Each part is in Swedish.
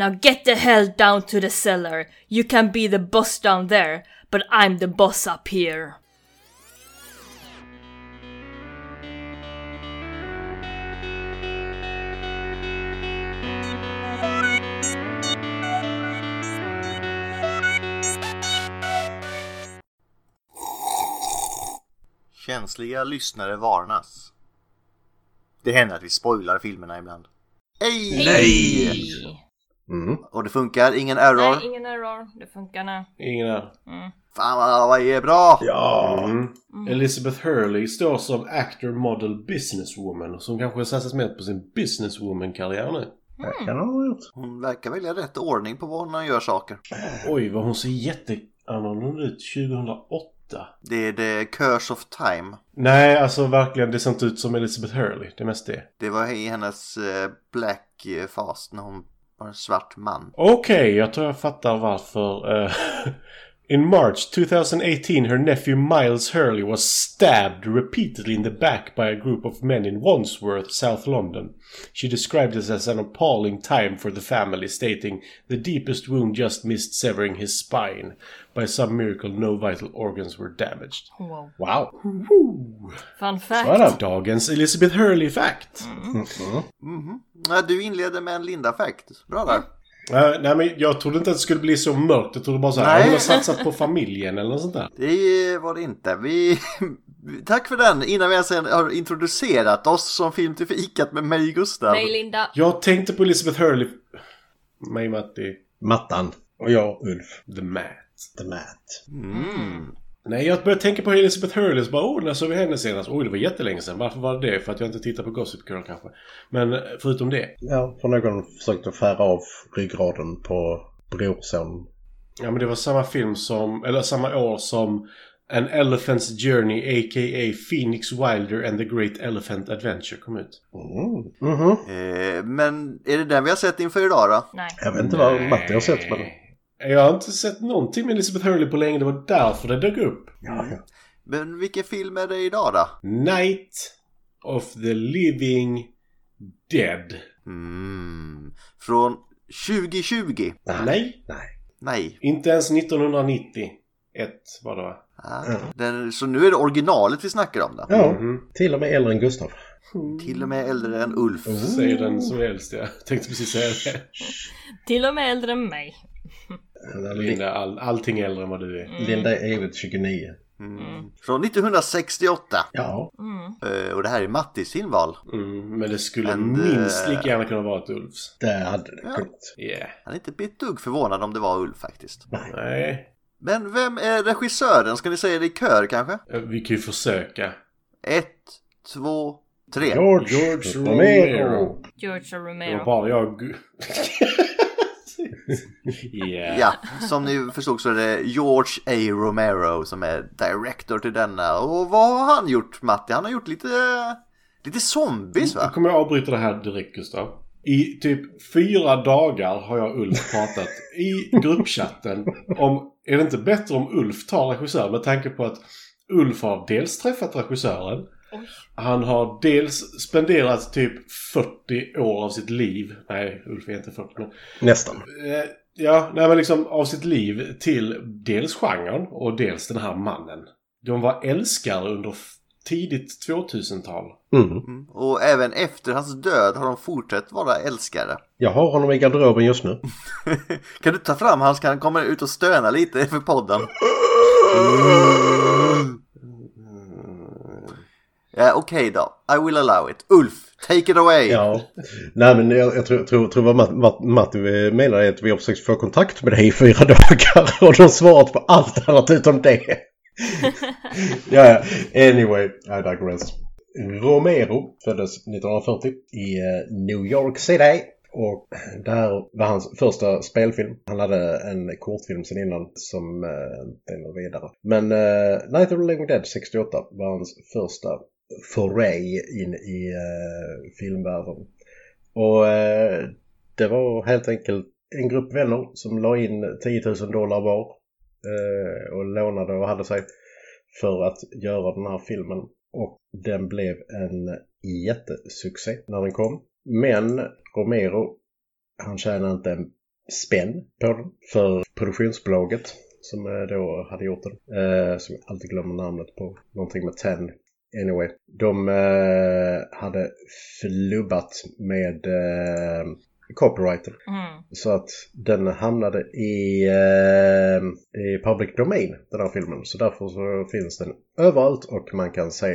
Now get the hell down to the cellar. You can be the boss down there, but I'm the boss up here. Känsliga lyssnare varnas. Det händer att vi spoilar filmerna ibland. Ej! Nej! Mm. Och det funkar, ingen error. Nej, ingen error. Det funkar nu. Ingen där. Fan vad, vad är bra! Ja. Mm. Elizabeth Hurley står som actor, model, businesswoman. Som kanske satsat mer på sin businesswoman-karriär nu. Det kan han ha gjort. Hon verkar välja rätt ordning på vad hon gör saker. Oj, vad hon ser jätteannorlunda ut 2008. Det är The Curse of Time. Nej, alltså verkligen, det ser inte ut som Elizabeth Hurley. Det är mest det. Det var i hennes eh, black eh, fast när hon var en svart man. Okej, jag tror jag fattar varför. Eh, in March 2018, her nephew Miles Hurley was stabbed repeatedly in the back by a group of men in Wandsworth, South London. She described this as an appalling time for the family, stating, The deepest wound just missed severing his spine. By some miracle, no vital organs were damaged. Wow. Wow. Fun Så är det. fact. Dagens Elizabeth Hurley-fact. Mm hmm. Ja, du inledde med en Linda fact. Bra där. Eh, nej men jag trodde inte att det skulle bli så mörkt. Jag trodde bara så här, Nej. hon har satsat på familjen eller något sånt där. Det var det inte. Vi... Tack för den innan vi ens har introducerat oss som Film till fikat med mig Gustav. Nej, Linda. Jag tänkte på Elizabeth Hurley. Mig Matti. Mattan. Och jag Ulf. The Matt. The Matt. Mm. Nej, jag började tänka på Elizabeth Hurley så bara oh, när såg vi henne senast? Oj, det var jättelänge sedan. Varför var det det? För att jag inte tittar på Gossip Girl kanske. Men eh, förutom det. Ja, för någon försökte skära av ryggraden på brorson. Ja, men det var samma film som, eller samma år som An Elephant's Journey a.k.a. Phoenix Wilder and the Great Elephant Adventure kom ut. Mm. Mhm. Eh, men är det den vi har sett inför idag då? Nej. Jag vet inte vad Matti har sett men... Jag har inte sett någonting med Elizabeth Hurley på länge. Det var därför det dök upp. Ja, ja. Men vilken film är det idag då? Night of the Living Dead. Mm. Från 2020? Nej, Nej. Nej. inte ens 1990. Ett var det va? Ah, den, så nu är det originalet vi snackar om då? Ja, Mhm. till och med äldre än Gustav. Till och med äldre än Ulf. Säger den som är äldst, jag tänkte precis säga det. Till och med äldre än mig. Linda, all, allting är äldre än vad du är. Linda är evigt 29. Mm. Från 1968. Ja. Eh, och det här är Mattis filmval. Mm, men det skulle And, minst eh, lika gärna kunna vara ett Ulfs. Det hade det Ja. kunnat. Yeah. Han är inte ett dugg förvånad om det var Ulf faktiskt. Nej, Men vem är regissören? Ska ni säga det i kör kanske? eh, vi kan ju försöka. Ett, två, tre. George, George Romero. Romero. George Det var Romero. bara jag... yeah. Ja, som ni förstod så är det George A. Romero som är director till denna. Och vad har han gjort Matti? Han har gjort lite, lite zombies Nu va? kommer jag avbryta det här direkt Gustav. I typ fyra dagar har jag och Ulf pratat i gruppchatten om är det inte bättre om Ulf tar regissören med tanke på att Ulf har dels träffat regissören. Han har dels spenderat typ 40 år av sitt liv. Nej, Ulf är inte 40 men. Nästan. Eh, ja, nej men liksom av sitt liv till dels genren och dels den här mannen. De var älskare under tidigt 2000-tal. Mm. Mm. Och även efter hans död har de fortsatt vara älskare. Jag har honom i garderoben just nu. Kan du ta fram han så kan han komma ut och stöna lite för podden? Ja, okej då. I will allow it. Ulf, take it away. Ja. Nej men jag, jag tror, tror, tror vad Matt, Matt, Matti menar är att vi har försökt få kontakt med dig i fyra dagar och de har svarat på allt annat utom det. ja, ja. Anyway, I digress. Romero föddes 1940 i eh, New York City. Och det här var hans första spelfilm. Han hade en kortfilm sen innan som eh, inte är något vidare. Men eh, Night of the Living Dead 68 var hans första foray in i eh, filmvärlden. Och eh, det var helt enkelt en grupp vänner som la in 10 000 dollar var eh, och lånade och hade sig för att göra den här filmen. Och den blev en jättesuccé när den kom. Men Romero, han tjänade inte en spänn på den för produktionsbolaget som eh, då hade gjort den. Eh, som jag alltid glömmer namnet på. Någonting med 10. Anyway. De eh, hade flubbat med eh, copyrighten. Mm. Så att den hamnade i, eh, i public domain, den här filmen. Så därför så finns den överallt och man kan se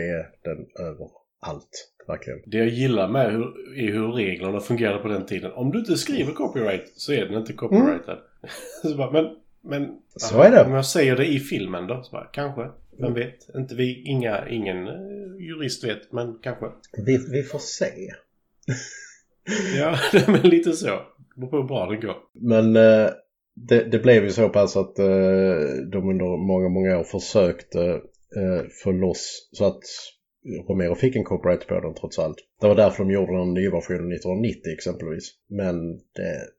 den överallt. Verkligen. Det jag gillar med hur, är hur reglerna fungerade på den tiden. Om du inte skriver copyright så är den inte copyrightad. så bara, men, men Så är det. Om jag säger det i filmen då? Så bara, kanske. Vem vet? Inte vi, inga, ingen eh, jurist vet, men kanske. Vi, vi får se. Ja, men lite så. Det beror på hur bra det går. Men eh, det, det blev ju så pass att eh, de under många, många år försökte eh, få loss så att Romero fick en copyright på den trots allt. Det var därför de gjorde den nya versionen 1990 exempelvis. Men det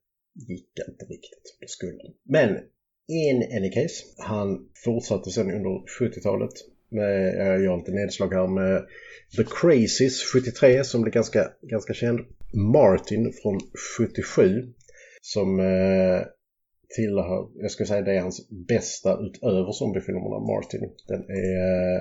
gick inte riktigt som det skulle. Men in any case, han fortsatte sen under 70-talet med, jag gör lite nedslag här med The Crazies 73 som blev ganska, ganska känd. Martin från 77 som eh, tillhör, jag skulle säga det är hans bästa utöver zombiefilmerna, Martin. Den är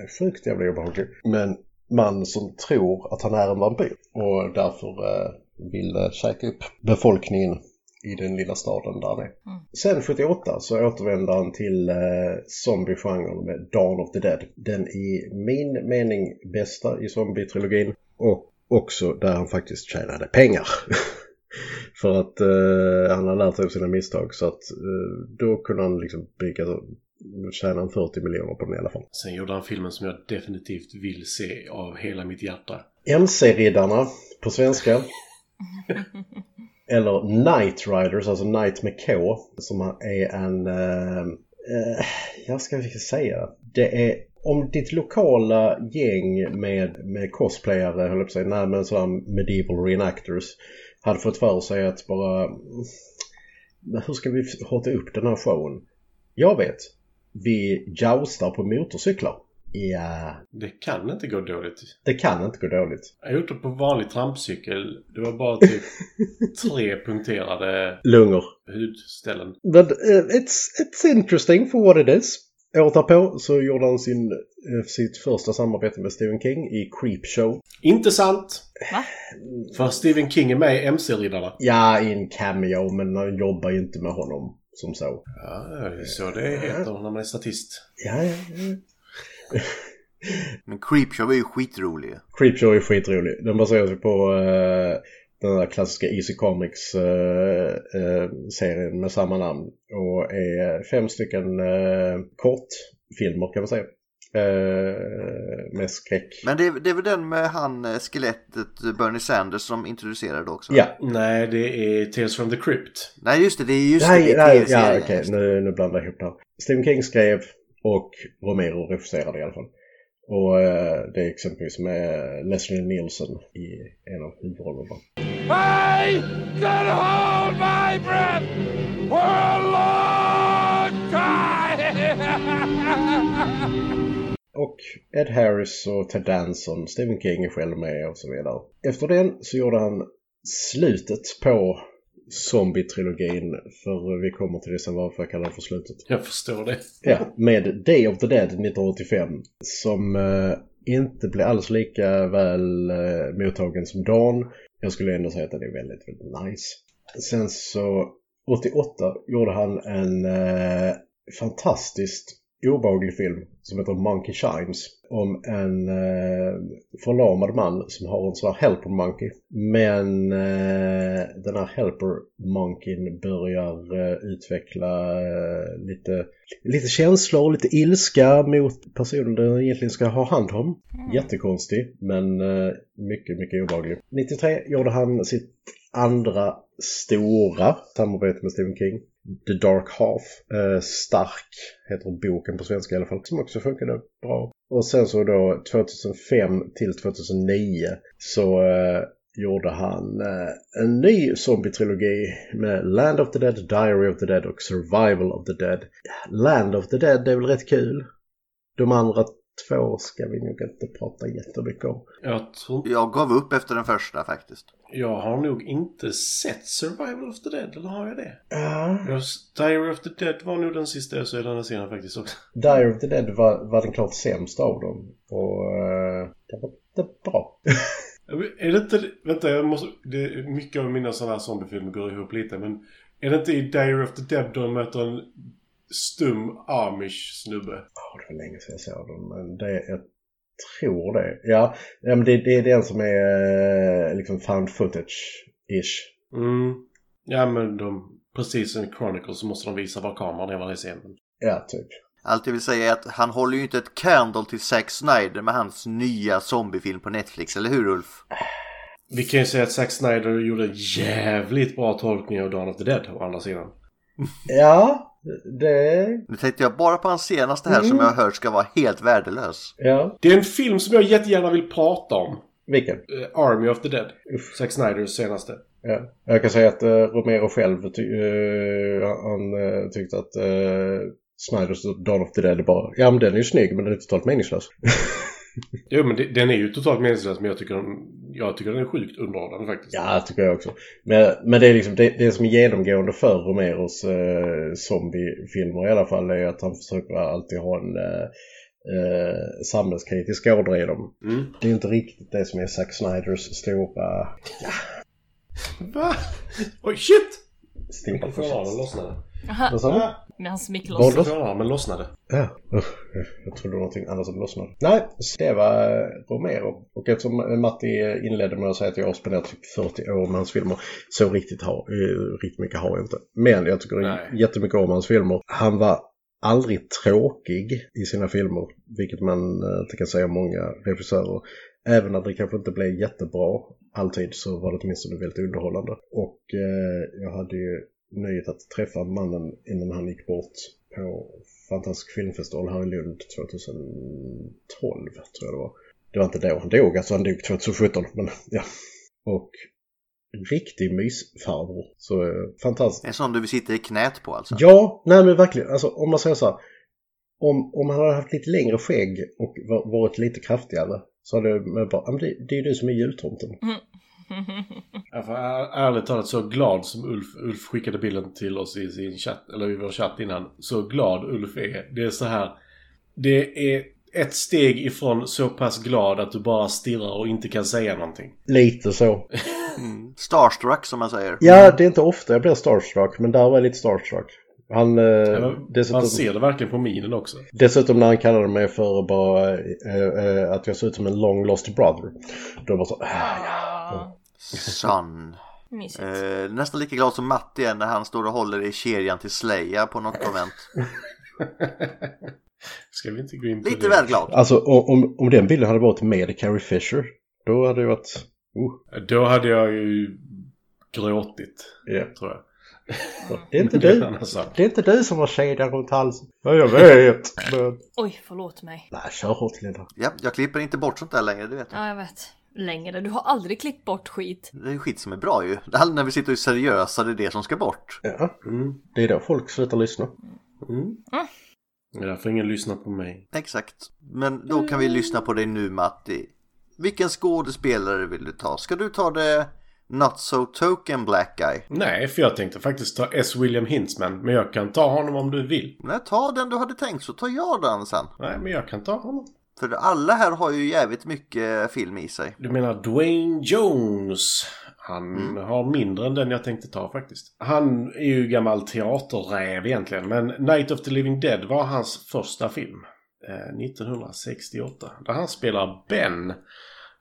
eh, sjukt jävla obehaglig. Men man som tror att han är en vampyr och därför eh, vill eh, käka upp befolkningen i den lilla staden där det är. Sen 78 så återvänder han till eh, zombie-genren med Dawn of the Dead. Den i min mening bästa i zombie-trilogin och också där han faktiskt tjänade pengar. För att eh, han har lärt sig av sina misstag så att eh, då kunde han liksom bygga, tjäna en 40 miljoner på den i alla fall. Sen gjorde han filmen som jag definitivt vill se av hela mitt hjärta. MC-riddarna på svenska. Eller Night Riders, alltså Night med K. Som är en, eh, eh, jag ska vi säga, det är om ditt lokala gäng med, med cosplayare, höll jag på att säga, nej men sådär medieval reenactors hade fått för sig att bara, hur ska vi hota upp den här showen? Jag vet, vi joustar på motorcyklar. Ja, Det kan inte gå dåligt. det kan inte gå dåligt. Jag har gjort det på vanlig trampcykel. Det var bara typ tre punkterade Lungor. hudställen. But uh, it's, it's interesting for what it is. Året därpå så gjorde han sin, eh, sitt första samarbete med Stephen King i Creepshow. Inte sant! Va? För Stephen King är med i MC-riddarna. Ja, i en cameo, men han jobbar ju inte med honom som så. Ja, det är så det heter när man är statist. Ja, ja, ja. Men Creepshow är ju skitrolig. Creepshow är skitrolig. Den baseras ju på eh, den där klassiska Easy Comics eh, eh, serien med samma namn. Och är fem stycken eh, kortfilmer kan man säga. Med skräck. Men det är, det är väl den med han skelettet Bernie Sanders som introducerade också? Ja, Nej, det är Tales from the Crypt. Nej just det, det är just nej, det. nej, ja, okej, det. nu, nu blandar jag ihop det här. Stephen King skrev och Romero regisserade i alla fall. Och eh, det är exempelvis med Leslie Nielsen i en av huvudrollerna. I can hold my breath for a long time. Och Ed Harris och Ted Danson, Stephen King är själv med och så vidare. Efter den så gjorde han slutet på zombie-trilogin. För vi kommer till det sen varför jag kallar det för slutet. Jag förstår det. Ja, med Day of the Dead 1985. Som eh, inte blev alls lika väl eh, mottagen som Dawn. Jag skulle ändå säga att den är väldigt, väldigt nice. Sen så 88 gjorde han en eh, fantastiskt obehaglig film som heter Monkey Shines. Om en eh, förlamad man som har en sån här helper monkey. Men eh, den här helper monkeyn börjar eh, utveckla eh, lite, lite känslor och lite ilska mot personen den egentligen ska ha hand om. Jättekonstig men eh, mycket, mycket obehaglig. 93 gjorde han sitt andra stora samarbete med Stephen King. The Dark Half. Eh, Stark heter boken på svenska i alla fall. Som också funkade bra. Och sen så då 2005 till 2009 så eh, gjorde han eh, en ny zombie-trilogi med Land of the Dead, Diary of the Dead och Survival of the Dead. Land of the Dead det är väl rätt kul. De andra två ska vi nog inte prata jättemycket om. Jag tror Jag gav upp efter den första faktiskt. Jag har nog inte sett Survival of the Dead, eller har jag det? Ja. Jag, Diary of the Dead var nog den sista jag såg i denna scenen faktiskt också. Diary of the Dead var, var den klart sämsta av dem. Och eh, det var inte bra. Är det inte... Vänta, jag måste... Det, mycket av mina sådana här zombiefilmer går ihop lite, men... Är det inte i Diary of the Dead de möter en stum amish-snubbe? Ja, det var länge sedan jag såg den. Men det, jag tror det. Ja, men det, det är den som är eh, liksom found footage-ish. Mm. Ja, men de... Precis som i Chronicles så måste de visa var kameran är varje scen. Ja, typ. Allt jag vill säga är att han håller ju inte ett candle till Zack Snyder med hans nya zombiefilm på Netflix, eller hur Ulf? Vi kan ju säga att Zack Snyder gjorde en jävligt bra tolkning av Dawn of the Dead å andra sidan. Ja, det... Nu tänkte jag bara på hans senaste här som jag har hört ska vara helt värdelös. Ja. Det är en film som jag jättegärna vill prata om. Vilken? Eh, Army of the Dead. Zack Snyders senaste. Ja. Jag kan säga att uh, Romero själv ty eh, han uh, tyckte att uh, Snyders Dawn of the Dead bara, ja men den är ju snygg men den är totalt meningslös. Jo men det, den är ju totalt meningslös men jag tycker, jag tycker den är sjukt underhållande faktiskt. ja, det tycker jag också. Men, men det är liksom det, det som är genomgående för Romeros uh, zombiefilmer i alla fall är att han försöker alltid ha en uh, uh, samhällskritisk ådra i dem. Mm. Det är inte riktigt det som är Zack Snyders stora, Va? Oj shit! stora projekt. Lossnade. Vad sa du? Med hans mikros. då? Mikrofonarmen lossnade. Ja, jag trodde någonting annat som lossnade. Nej, det var eh, Romero. Och eftersom Matti eh, inledde med att säga att jag har spenderat typ 40 år med hans filmer. Så riktigt, har, eh, riktigt mycket har jag inte. Men jag tycker Nej. jättemycket om hans filmer. Han var aldrig tråkig i sina filmer. Vilket man eh, inte kan säga om många regissörer. Även när det kanske inte blev jättebra alltid så var det åtminstone väldigt underhållande. Och eh, jag hade ju nöjet att träffa mannen innan han gick bort på Fantastisk filmfestival här i Lund 2012 tror jag det var. Det var inte då han dog, alltså han dog 2017 men ja. Och riktig mysfarbror. Så eh, fantastiskt. En sån du vill sitta i knät på alltså? Ja, nej men verkligen. Alltså om man säger så här. Om, om han hade haft lite längre skägg och va- varit lite kraftigare så hade man bara, "Ja, men det, det är ju du som är jultomten. Jag ärligt talat så glad som Ulf, Ulf skickade bilden till oss i sin chatt, eller i vår chatt innan. Så glad Ulf är. Det är så här. Det är ett steg ifrån så pass glad att du bara stirrar och inte kan säga någonting. Lite så. Starstruck som man säger. Ja, det är inte ofta jag blir starstruck men där var jag lite starstruck. Han, eh, Man dessutom, ser det verkligen på minen också. dessutom när han kallade mig för bara eh, eh, att jag såg ut som en long lost brother. Då var så, ah, Ah, Son. mysigt. Eh, nästan lika glad som Matti är när han står och håller i kedjan till Slayer på något konvent. Ska vi inte gå in på Lite det? väl glad. Alltså om, om den bilden hade varit med Carrie Fisher, då hade det varit... Uh, Då hade jag ju gråtit, ja. tror jag. Det är inte du. Det är inte du som har kedjan runt halsen. Ja, jag vet. Men... Oj, förlåt mig. Nej, kör hårt Linda. Ja, jag klipper inte bort sånt där längre, det vet jag. Ja, jag vet. Längre. Du har aldrig klippt bort skit. Det är skit som är bra ju. Det är när vi sitter och är seriösa, det är det som ska bort. Ja, Mm. det är då folk slutar lyssna. Mm. Det är därför ingen lyssnar på mig. Exakt. Men då kan vi lyssna på dig nu Matti. Vilken skådespelare vill du ta? Ska du ta det Not So Token Black Guy? Nej, för jag tänkte faktiskt ta S. William Hintzman. Men jag kan ta honom om du vill. Nej, ta den du hade tänkt så tar jag den sen. Nej, men jag kan ta honom. För alla här har ju jävligt mycket film i sig. Du menar Dwayne Jones? Han har mindre än den jag tänkte ta faktiskt. Han är ju gammal teaterräv egentligen. Men Night of the Living Dead var hans första film. Eh, 1968. Där han spelar Ben.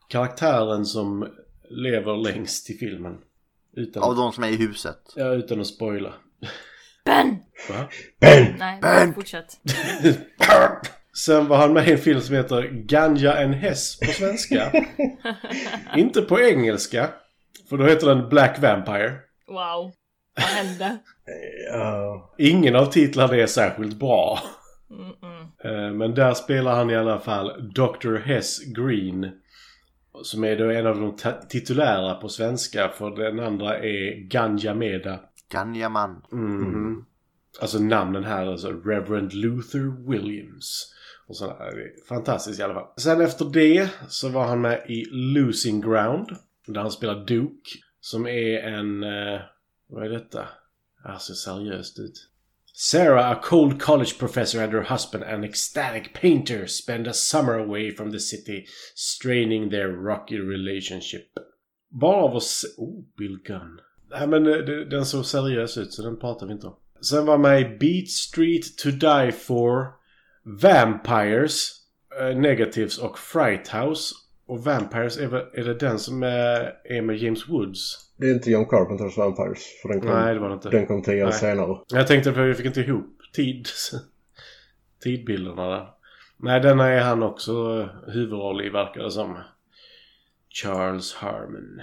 Karaktären som lever längst i filmen. Utan, Av de som är i huset. ja, utan att spoila. Ben! Va? Ben! Nej, Ben! fortsätt. Sen var han med i en film som heter Ganja en Hess på svenska. Inte på engelska. För då heter den Black Vampire. Wow. Vad hände? Ingen av titlarna är särskilt bra. Mm-mm. Eh, Men där spelar han i alla fall Dr. Hess Green. Som är då en av de titulära på svenska. För den andra är Ganja Meda. Ganjaman. Mhm. Alltså namnen här är alltså Reverend Luther Williams. Och sådär. Det fantastiskt i alla fall. Sen efter det så var han med i Losing Ground. Där han spelar Duke. Som är en... Eh, vad är detta? Det ser seriöst ut. Sarah, a cold college professor and her husband, an ecstatic painter, spend a summer away from the city, straining their rocky relationship. Bara av att se... Oh, Bill Gunn. Nej men eh, den såg seriös ut så den pratar vi inte om. Sen var med i Beat Street, To Die For, Vampires, eh, Negatives och Fright House. Och Vampires är, väl- är det den som är, är med James Woods? Det är inte John Carpenters Vampires. För den kom, Nej, det var det inte. den kom tio år senare. Jag tänkte för jag fick inte ihop tid. tidbilderna där. Nej, denna är han också eh, huvudroll i verkar det som. Charles Harmon.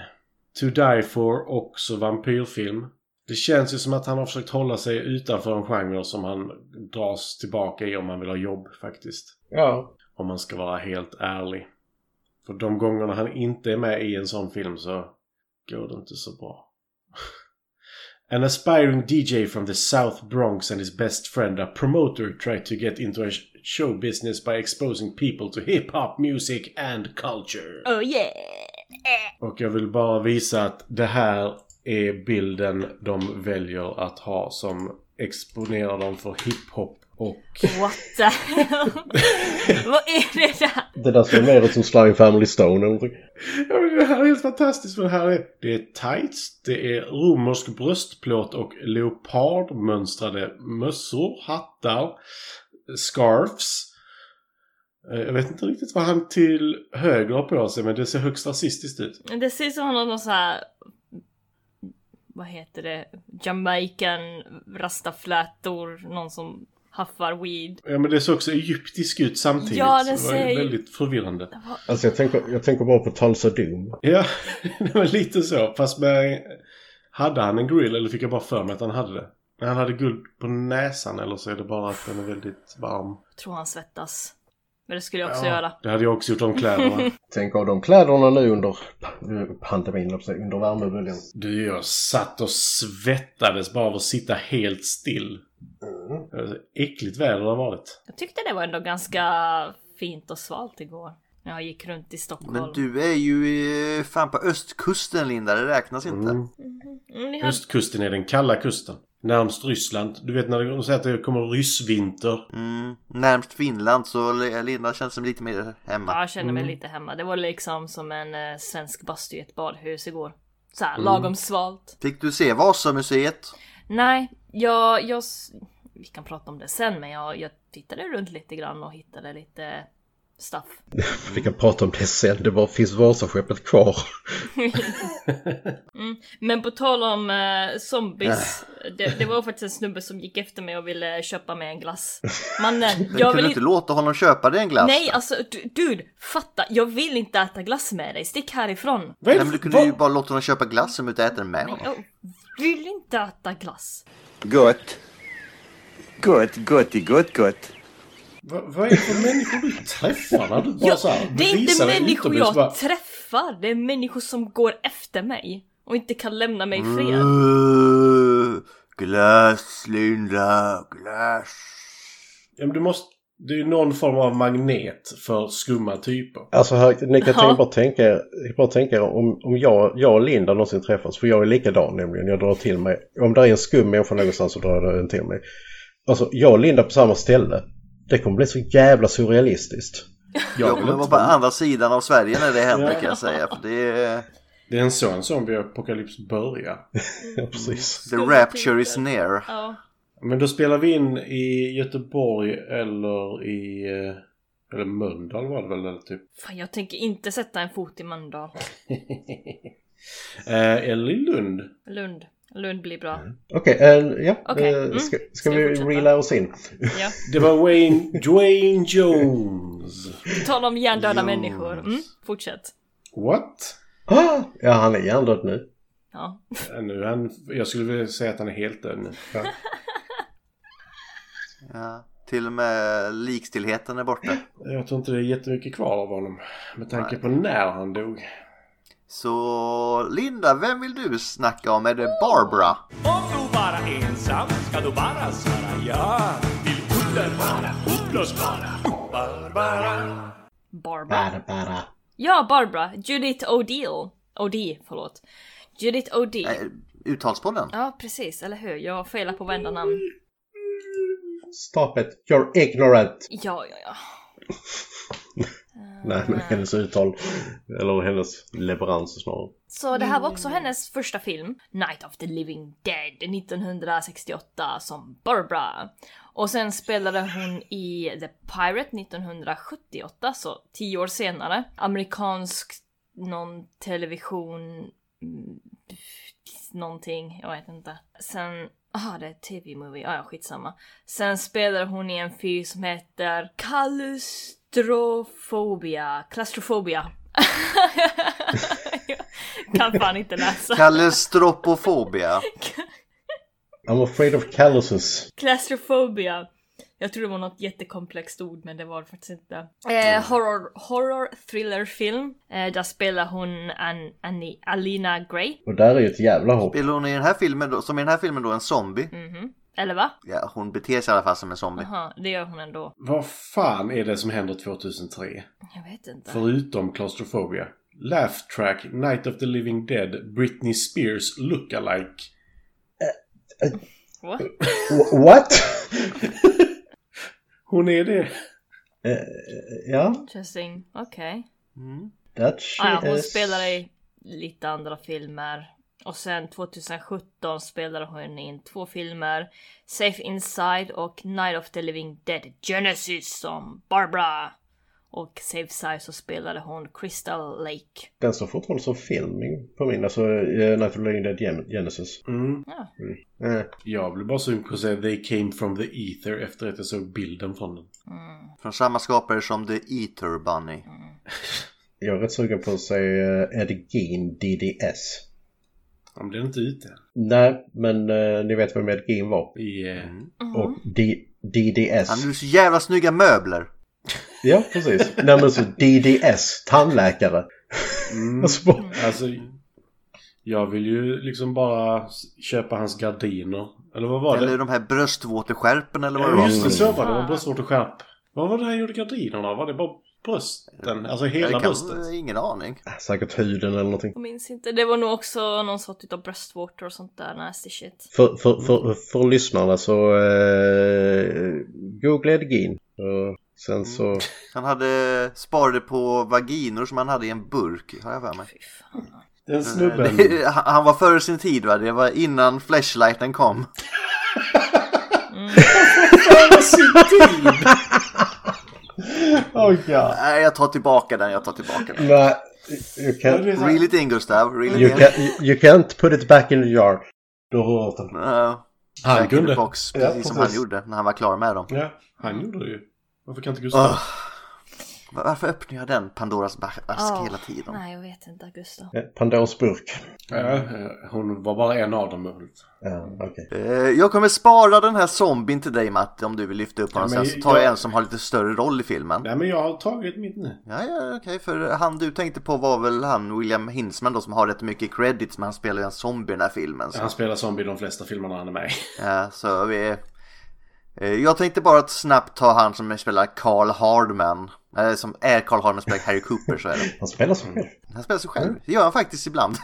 To Die For, också vampyrfilm. Det känns ju som att han har försökt hålla sig utanför en genre som han dras tillbaka i om han vill ha jobb faktiskt. Ja. Om man ska vara helt ärlig. För de gångerna han inte är med i en sån film så går det inte så bra. An aspiring DJ from the South Bronx and his best friend, a promoter, tried to get into a sh- show business by exposing people to hip-hop music and culture. Oh yeah! Och jag vill bara visa att det här är bilden de väljer att ha som exponerar dem för hiphop och... What the hell? Vad är det där? Det där ser mer ut som Sly Family Stone eller. Ja, men det här är helt fantastiskt för det här är... Det är tights, det är romersk bröstplåt och leopardmönstrade mössor, hattar, scarfs. Eh, Jag vet inte riktigt vad han till höger har på sig men det ser högst rasistiskt ut. Det ser ut som han har någon så här... Vad heter det? Jamaican rastaflätor. Någon som haffar weed. Ja men det ser också egyptisk ut samtidigt. Ja, det det var ser ju- väldigt förvirrande. Alltså jag tänker, jag tänker bara på Tulsa Doom. Ja, det var lite så. Fast med... Hade han en grill eller fick jag bara för mig att han hade det? Men han hade guld på näsan eller så är det bara att den är väldigt varm. Jag tror han svettas. Men det skulle jag också göra. Det hade jag också gjort om kläderna. Tänk av de kläderna nu under pandemin, under värmeböljan. Du, jag satt och svettades bara av att sitta helt still. Det var så Äckligt väder det har varit. Jag tyckte det var ändå ganska fint och svalt igår. När jag gick runt i Stockholm. Men du är ju fan på östkusten Linda, det räknas inte. Mm, ni hade... Östkusten är den kalla kusten. Närmst Ryssland. Du vet när de säger att det kommer ryssvinter. Mm. Närmst Finland så Linda känns som lite mer hemma. Ja, jag känner Mm. mig lite hemma. Det var liksom som en eh, svensk bastu i ett badhus igår. Så Mm. här, lagom svalt. Fick du se Vasamuseet? Nej, jag, jag... Vi kan prata om det sen, men jag, jag tittade runt lite grann och hittade lite stuff. Vi kan prata om det sen. Det bara finns Vasaskeppet kvar. Men på tal om eh, zombies. Det, det var faktiskt en snubbe som gick efter mig och ville köpa mig en glass. Mannen, Men jag kunde vill du inte... låta honom köpa dig en glass? Nej, alltså du- dude, fatta. Jag vill inte äta glass med dig. Stick härifrån. Nej men du kunde vad- ju bara låta honom köpa glass om du inte äter den med honom. Jag vill inte äta glass. Gott. Gott, gotti, gott, gott. Vad, vad är det för människor du träffar du bara Ja, så här det är inte människor jag bara- träffar. Det är människor som går efter mig. Och inte kan lämna mig i fred. Uh, glass Linda, glass. Ja, men du måste... Det är ju någon form av magnet för skumma typer. Alltså här, ni kan Ja. bara tänka er, bara tänka er om, om jag, jag och Linda någonsin träffas. För jag är likadan nämligen. Jag drar till mig. Om det är en skum människa någonstans så drar jag den till mig. Alltså jag och Linda på samma ställe. Det kommer bli så jävla surrealistiskt. Jag kommer vara på andra sidan av Sverige när det händer kan jag säga. För det är... Det är en sån zombie-apokalyps börjar. Ja, precis. The rapture is near. Ja. Men då spelar vi in i Göteborg eller i... eh, Eller Mölndal var det väl eller typ. Fan, jag tänker inte sätta en fot i Mölndal. Eh, eller i Lund. Lund. Lund blir bra. Okej, eh, ja. Okej, eh, mm. Ska, Ska ska vi vi reela oss in? Ja. Det var Wayne... Dwayne Jones. På tal om hjärndöda människor. Mm, fortsätt. What? Ah, ja, han är hjärndöd nu. Ja. Nu är han... Jag skulle vilja säga att han är helt död nu. Ja. Till och med likstillheten är borta. Jag tror inte det är jättemycket kvar av honom. Med tanke på när han dog. Så Linda, vem vill du snacka om? Är det Barbara? Om du bara ensam ska du bara svara ja. Vill underbara, upplösbara. Barbara. Bara, bara. Ja, Barbara. Judith O'Deal. O'Dea, förlåt. Judith O'Dea. Eh, Uttalspodden? Ja, precis, eller hur? Jag felar på varenda namn. Stop it, you're ignorant. Ja, ja, ja. Nej, men hennes uttal. Eller hennes leverans snarare. Så det här var också hennes första film, Night of the Living Dead 1968 som Barbara. Och sen spelade hon i The Pirate 1978, så tio år senare. Amerikansk någon television... mm, Någonting, jag vet inte. Sen... Ah, det är TV-movie. Ah, ja, skitsamma. Sen spelade hon i en film som heter Kallustrofobia. Claustrofobia. Jag kan fan inte läsa. Kalestropofobia. I'm afraid of calluses. Claustrofobia. Jag tror det var något jättekomplext ord men det var det faktiskt inte. Eh, horror, horror thriller film. Eh, där spelar hon An, Annie, Alina Gray. Och där är ju ett jävla hopp. Spelar hon i den här filmen då, som i den här filmen då en zombie? Mhm. Eller va? Ja, hon beter sig i alla fall som en zombie. Jaha, det gör hon ändå. Vad fan är det som händer 2003? Jag vet inte. Förutom Claustrophobia. Laugh Track, Night of the Living Dead, Britney Spears lookalike. What? Wh- What? Hon är det. Eh, ja, Interesting. Okej. that shit Ah, ja, hon is... spelar i lite andra filmer. Och sen 2017 spelade hon in två filmer. Safe Inside och Night of the Living Dead Genesis som Barbara. Och Safe Side så spelade hon Crystal Lake. Den står fortfarande som film på min, alltså uh, Night of the Living Dead Gen- Genesis. Mm. Ja. Eh, Jag blev bara sugen på att säga They came from the ether efter att jag såg bilden från den. Från samma skapare som The Eater Bunny. jag är rätt sugen på att säga uh, Ed Gein DDS. Han blev inte ute. Nej, men eh, ni vet vem Ed Gein var. I, eh, Och D- DDS. Han hade så jävla snygga möbler. Ja, precis. Nej men så DDS, tandläkare. Mm. Alltså, Alltså, jag vill ju liksom bara köpa hans gardiner. Eller vad var Eller det? de här bröstvårteskärpen eller vad det Ja, var. just det, så var det. Det var bröstvård och skärp. Vad var det han gjorde gardinerna? Var det bara brösten? Alltså hela kan, bröstet? ingen aning. Säkert huden eller någonting. Jag minns inte. Det var nog också någon sorts utav bröstvårtor och sånt där nasty shit. För, för, för, för lyssnarna så eh, googla Ed Gein. Och sen så... Han hade sparade på vaginor som han hade i en burk, har jag för mig. Fy fan. Den snubben. Det- han var före sin tid va? Det var innan flashlighten kom. Oh god. Nej, jag tar tillbaka den, jag tar tillbaka den. Nej, you can't, Reel it in Gustav, reel it you, in. can, you can't put it back in the jar. Du har hört den. Ja, Han kunde. box, Ja, precis som han precis. gjorde när han var klar med dem. Ja, han gjorde det ju. Varför kan inte Gustav? Ugh. Varför öppnar jag den Pandoras ask Åh, hela tiden? Nej, jag vet inte, Gustav. Eh, Pandoras burk. Ja, eh, hon var bara en av dem. Ja, okej. Eh, Jag kommer spara den här zombien till dig Matte om du vill lyfta upp honom. Ja, Sen så tar jag jag- en som har lite större roll i filmen. Nej, men jag har tagit mitt nu. Ja, ja, okej. För han du tänkte på var väl han William Hinsman då som har rätt mycket credits men han spelar ju en zombie i den här filmen. Så, Han spelar zombie i de flesta filmerna han är med i. ja, så vi... eh, Jag tänkte bara att snabbt ta han som spelar Carl Hardman. Eller som är Carl Hardman spelar Harry Cooper så är det. Han spelar sig själv. Han spelar sig själv. Det gör han faktiskt ibland.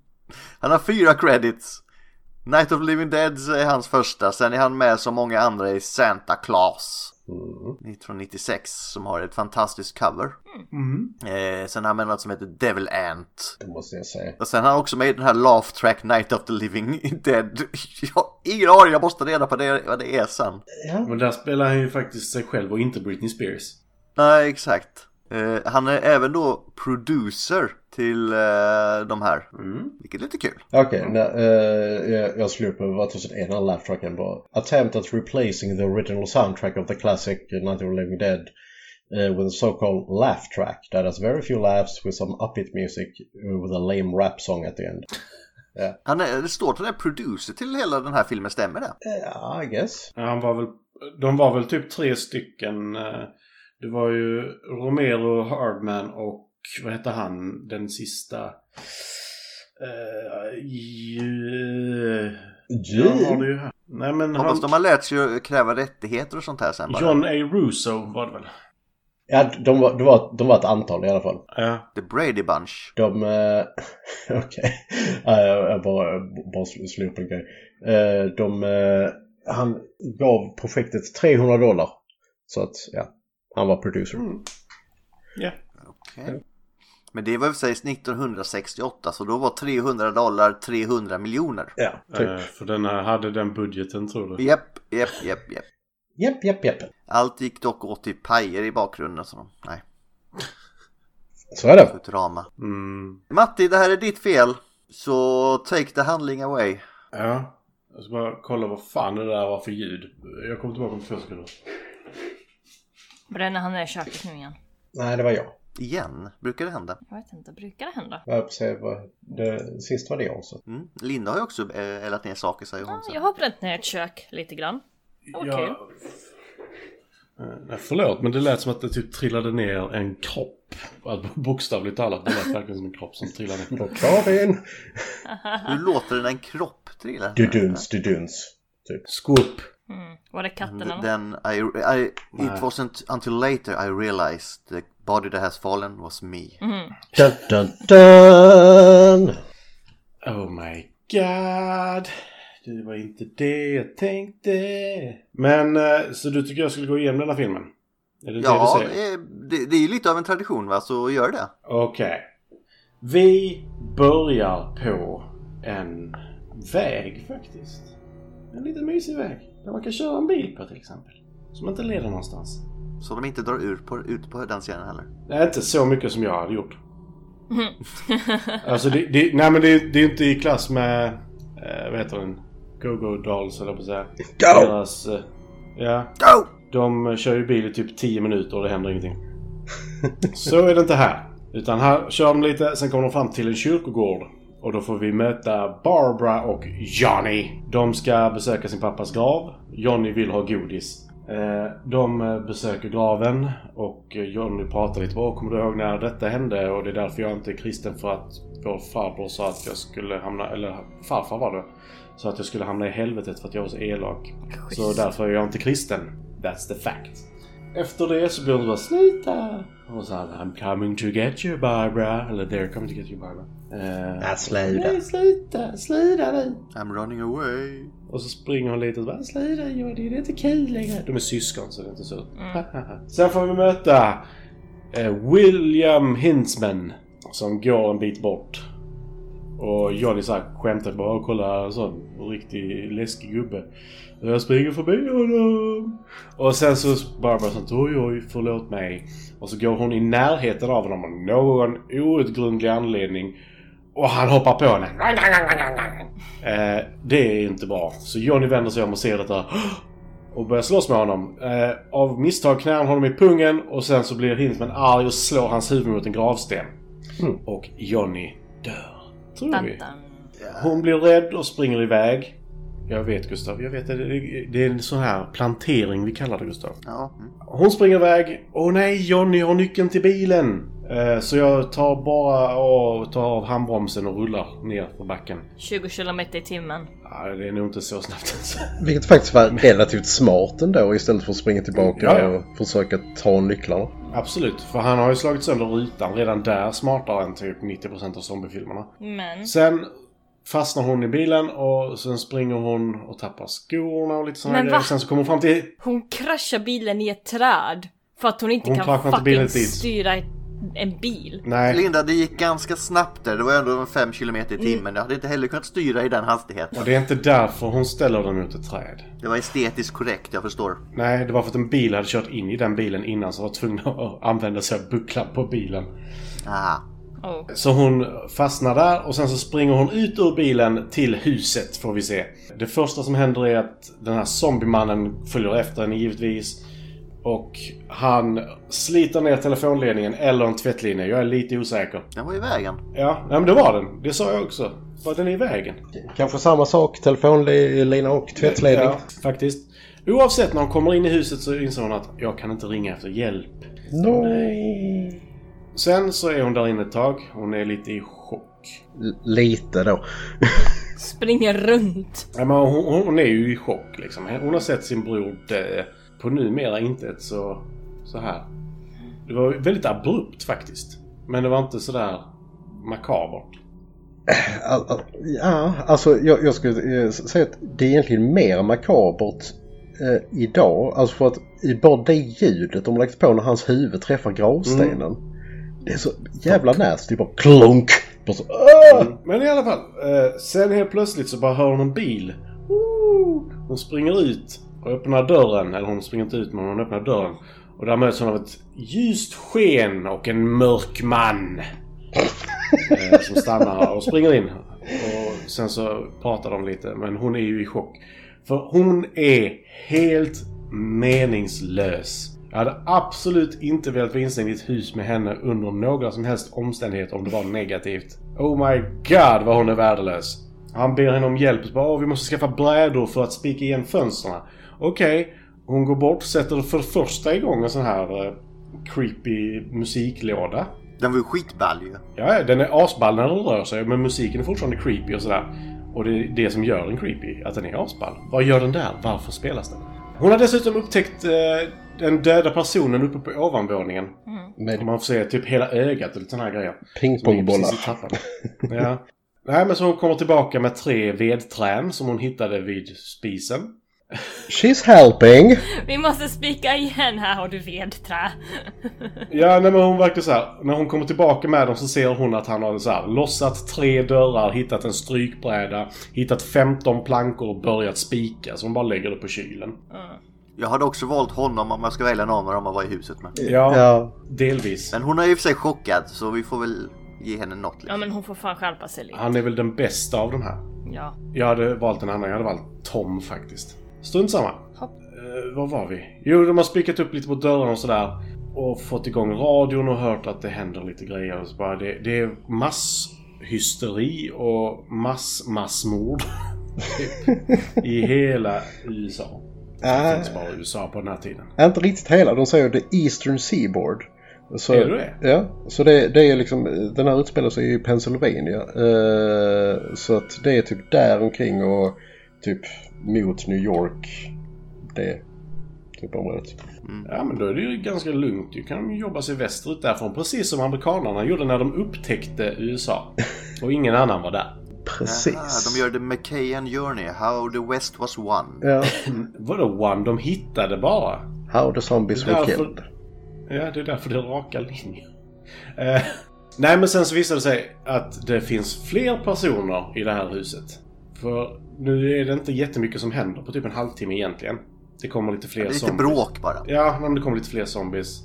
han har fyra credits. Night of Living Dead är hans första. Sen är han med som många andra i Santa Claus. 1996 som har ett fantastiskt cover. Eh, sen har han med något som heter Devil Ant. Det måste jag säga. Och sen har han också med den här Laugh Track Night of the Living Dead. Jag har ingen aning, jag måste reda på det, vad det är sen. Ja. Men där spelar han ju faktiskt sig själv och inte Britney Spears. Nej, exakt. Eh, han är även då producer till eh, de här. Vilket är lite kul. Okej, okay, uh, jag, jag slog upp vad tusen en av laugh tracken var. Attempt at replacing the original soundtrack of the classic Night of the Living Dead uh, with a so-called laugh track that has very few laughs with some upbeat music uh, with a lame rap song at the end. Han är, det står att han är producer till hela den här filmen, stämmer det? Ja, I guess. Ja, Han var väl, de var väl typ tre stycken. eh, Det var ju Romero, Hardman och vad hette han, den sista? Uh, ju här. Nej men Hoppas han, de har lärt sig att kräva rättigheter och sånt här sen bara. John A. Russo var det väl? Ja, de var, de, var, de var ett antal i alla fall. Ja. The Brady Bunch. De... Eh, Okej. Okay. jag, jag bara, bara slog upp en grej. Eh, de... Eh, han gav projektet 300 dollar. Så att, ja. Han var producer. Mm. Ja. Okej. Men det var i och för sig 1968 så då var 300 dollar 300 miljoner. Ja, typ. Eh, för den här hade den budgeten tror du? Japp, japp, japp, japp. Japp, japp, japp. Allt gick dock åt till pajer i bakgrunden så nej, Så är det. Futurama. Mm. Matti, det här är ditt fel. Så take the handling away. Ja. Jag ska bara kolla vad fan det där var för ljud. Jag kommer tillbaka om två sekunder. Bränner han ner köket nu igen? Nej, det var jag. Igen, brukar det hända. Jag vet inte, brukar det hända? Jag vad... Det, sist var det jag så. Mm. Linda har ju också eh, eldat ner saker säger hon. Ja, så. jag har bränt ner ett kök lite grann. Okej. Jag... Eh, Nej, förlåt, men det lät som att det typ trillade ner en kropp. Bokstavligt talat, det lät verkligen som en kropp som trillade ner. Karin! Hur låter det när en kropp trillar? Duduns, duduns. Typ. Scoop! Mm. Var det katterna? Then I, I, it wasn't until later I realized the body that has fallen was me. Dun, dun, dun! Oh my god! Det var inte det jag tänkte. Men, eh, så du tycker jag skulle gå igenom den här filmen? Är det Ja, det du säger? eh, det, det är ju lite av en tradition va, så gör det. Okej. Vi börjar på en väg faktiskt. En liten mysig väg. Där man kan köra en bil på till exempel. Som inte leder någonstans. Så de inte drar ur på, ut på den sidan heller. Det är inte så mycket som jag hade gjort. alltså det, det, nej men det, det är inte i klass med, eh, vad heter den? Go-Go Dolls eller på att säga. Go! Deras, eh, ja. Go! De kör ju bil i typ 10 minuter och det händer ingenting. Så är det inte här. Utan här kör de lite, sen kommer de fram till en kyrkogård. Och då får vi möta Barbara och Johnny. De ska besöka sin pappas grav. Johnny vill ha godis. Eh, De besöker graven och Johnny pratar lite. Åh, kommer du ihåg när detta hände? Och det är därför jag inte är kristen för att vår farbror sa att jag skulle hamna, eller farfar var det. Så att jag skulle hamna i helvetet för att jag var så elak. Så därför är jag inte kristen. That's the fact. Efter det så blir hon bara sluta. Och så här, I'm coming to get you Barbara. Eller they're coming to get you Barbara. Eh, Ja, sluta. Nej, sluta, sluta nu. I'm running away. Och så springer hon lite och bara sluta Jodie, det är inte kul längre. De är syskon så det är inte så. Sen får vi möta eh, William Hintzman. Som går en bit bort. Och Johnny så här skämtar bara och kolla en sån riktig läskig gubbe. Och Jag springer förbi honom. Och sen så Barbara sånt oj oj förlåt mig. Och så går hon i närheten av honom av någon outgrundlig anledning. Och han hoppar på henne. Eh, det är inte bra. Så Johnny vänder sig om och ser detta. Och börjar slåss med honom. Eh, av misstag knär han honom i pungen och sen så blir Hintzman arg och slår hans huvud mot en gravsten. Och Johnny dör. Tror vi. Hon blir rädd och springer iväg. Jag vet Gustav, jag vet det. Det- Det är en sån här plantering vi kallar det Gustav. Ja, mm. Hon springer iväg. Åh nej, Johnny har nyckeln till bilen. Eh, Så jag tar bara och tar av handbromsen och rullar ner på backen. 20 kilometer i timmen. Ja, det är nog inte så snabbt ens. Vilket faktiskt var relativt smart ändå istället för att springa tillbaka Ja, ja. och försöka ta nycklarna. Absolut, för han har ju slagit sönder rutan redan där smartare än typ 90% av zombiefilmerna. Men Sen fastnar hon i bilen och sen springer hon och tappar skorna och lite sådana Men grejer. va? Sen så kommer hon fram till... hon kraschar bilen i ett träd. För att hon inte Hon kan fucking styra ett- en bil. Nej, Linda, det gick ganska snabbt där. Det var ändå 5 km i timmen. Jag hade inte heller kunnat styra i den hastigheten. och det är inte därför hon ställer den mot ett träd. Det var estetiskt korrekt, jag förstår. Nej, det var för att en bil hade kört in i den bilen innan så var tvungen att använda sig av bucklan på bilen. Ah. Oh. Så hon fastnar där och sen så springer hon ut ur bilen till huset får vi se. Det första som händer är att den här zombiemannen följer efter henne givetvis. Och han sliter ner telefonledningen eller en tvättlinje. Jag är lite osäker. Den var i vägen. Ja, nej, men det var den. Det sa jag också. Var den i vägen? Kanske samma sak, telefonlina och tvättledning. Ja, faktiskt. Oavsett när hon kommer in i huset så inser hon att jag kan inte ringa efter hjälp. No. Sen så är hon där inne ett tag. Hon är lite i chock. L- Lite då. Springer runt. Ja, men hon, hon är ju i chock liksom. Hon har sett sin bror dö på numera inte ett så, så här Det var väldigt abrupt faktiskt. Men det var inte sådär makabert. Al- Ja, alltså jag, jag skulle eh, säga att det är egentligen mer makabert eh, idag. Alltså för att i bara det ljudet de lagt på när hans huvud träffar gravstenen. Det är så jävla nasty. Bara klunk! Bara så, "Åh!" Men i alla fall. Eh, sen helt plötsligt så bara hör hon en bil. Hon springer ut och öppnar dörren. Eller hon springer inte ut men hon öppnar dörren. Och där möts hon av ett ljust sken och en mörk man. eh, som stannar och springer in. Och sen så pratar de lite men hon är ju i chock. För hon är helt meningslös. Jag hade absolut inte velat vara instängd i ett hus med henne under några som helst omständigheter om det var negativt. Oh my god vad hon är värdelös. Han ber henne om hjälp. Så bara, vi måste skaffa brädor för att spika igen fönstren. Okej. Hon går bort sätter för första igång en sån här eh, creepy musiklåda. Den var ju skitball ju. Ja, den är asball när den rör sig men musiken är fortfarande creepy och sådär. Och det är det som gör den creepy, att den är asball. Vad gör den där? Varför spelas den? Hon har dessutom upptäckt eh, den döda personen uppe på ovanvåningen. Och Med man får se typ hela ögat och lite såna här grejer. Pingpongbollar. ja. Nej men så hon kommer tillbaka med tre vedträn som hon hittade vid spisen. She's helping! Vi måste spika igen, här har du vedträ. Ja, nej, men hon verkar så här. När hon kommer tillbaka med dem så ser hon att han har så här, lossat tre dörrar, hittat en strykbräda, hittat 15 plankor och börjat spika. Så hon bara lägger det på kylen. Jag hade också valt honom om jag ska välja någon av dem att vara i huset med. Ja, Ja, delvis. Men hon är i och för sig chockad så vi får väl ge henne något. Ja Liksom. men hon får fan skärpa sig lite. Han är väl den bästa av de här. Ja. Jag hade valt en annan. Jag hade valt Tom faktiskt. Strunt samma. Hopp. Eh, var var vi? Jo, de har spikat upp lite på dörrarna och sådär. Och fått igång radion och hört att det händer lite grejer. Och så bara, det, det är masshysteri och mass-massmord. typ, I hela USA. Det Äh. finns bara USA på den här tiden. inte riktigt hela. De säger the Eastern Seaboard. Så, Är det det? Ja, så det, det är liksom, den här utspelar sig i Pennsylvania. Eh, så att det är typ där omkring och typ mot New York. Det typ området. Ja, men då är det ju ganska lugnt. Du kan jobba sig västerut därifrån. Precis som amerikanerna gjorde när de upptäckte USA. Och ingen annan var där. Precis. Ah, de gör The McKayan Journey, How the West Was Won. Ja. Vadå one? De hittade bara. How the zombies were Därför- killed. Ja, det är därför det är raka linjer. Eh, nej, men sen så visade det sig att det finns fler personer i det här huset. För nu är det inte jättemycket som händer på typ en halvtimme egentligen. Det kommer lite fler Det är lite zombies. bråk bara. Ja, men det kommer lite fler zombies.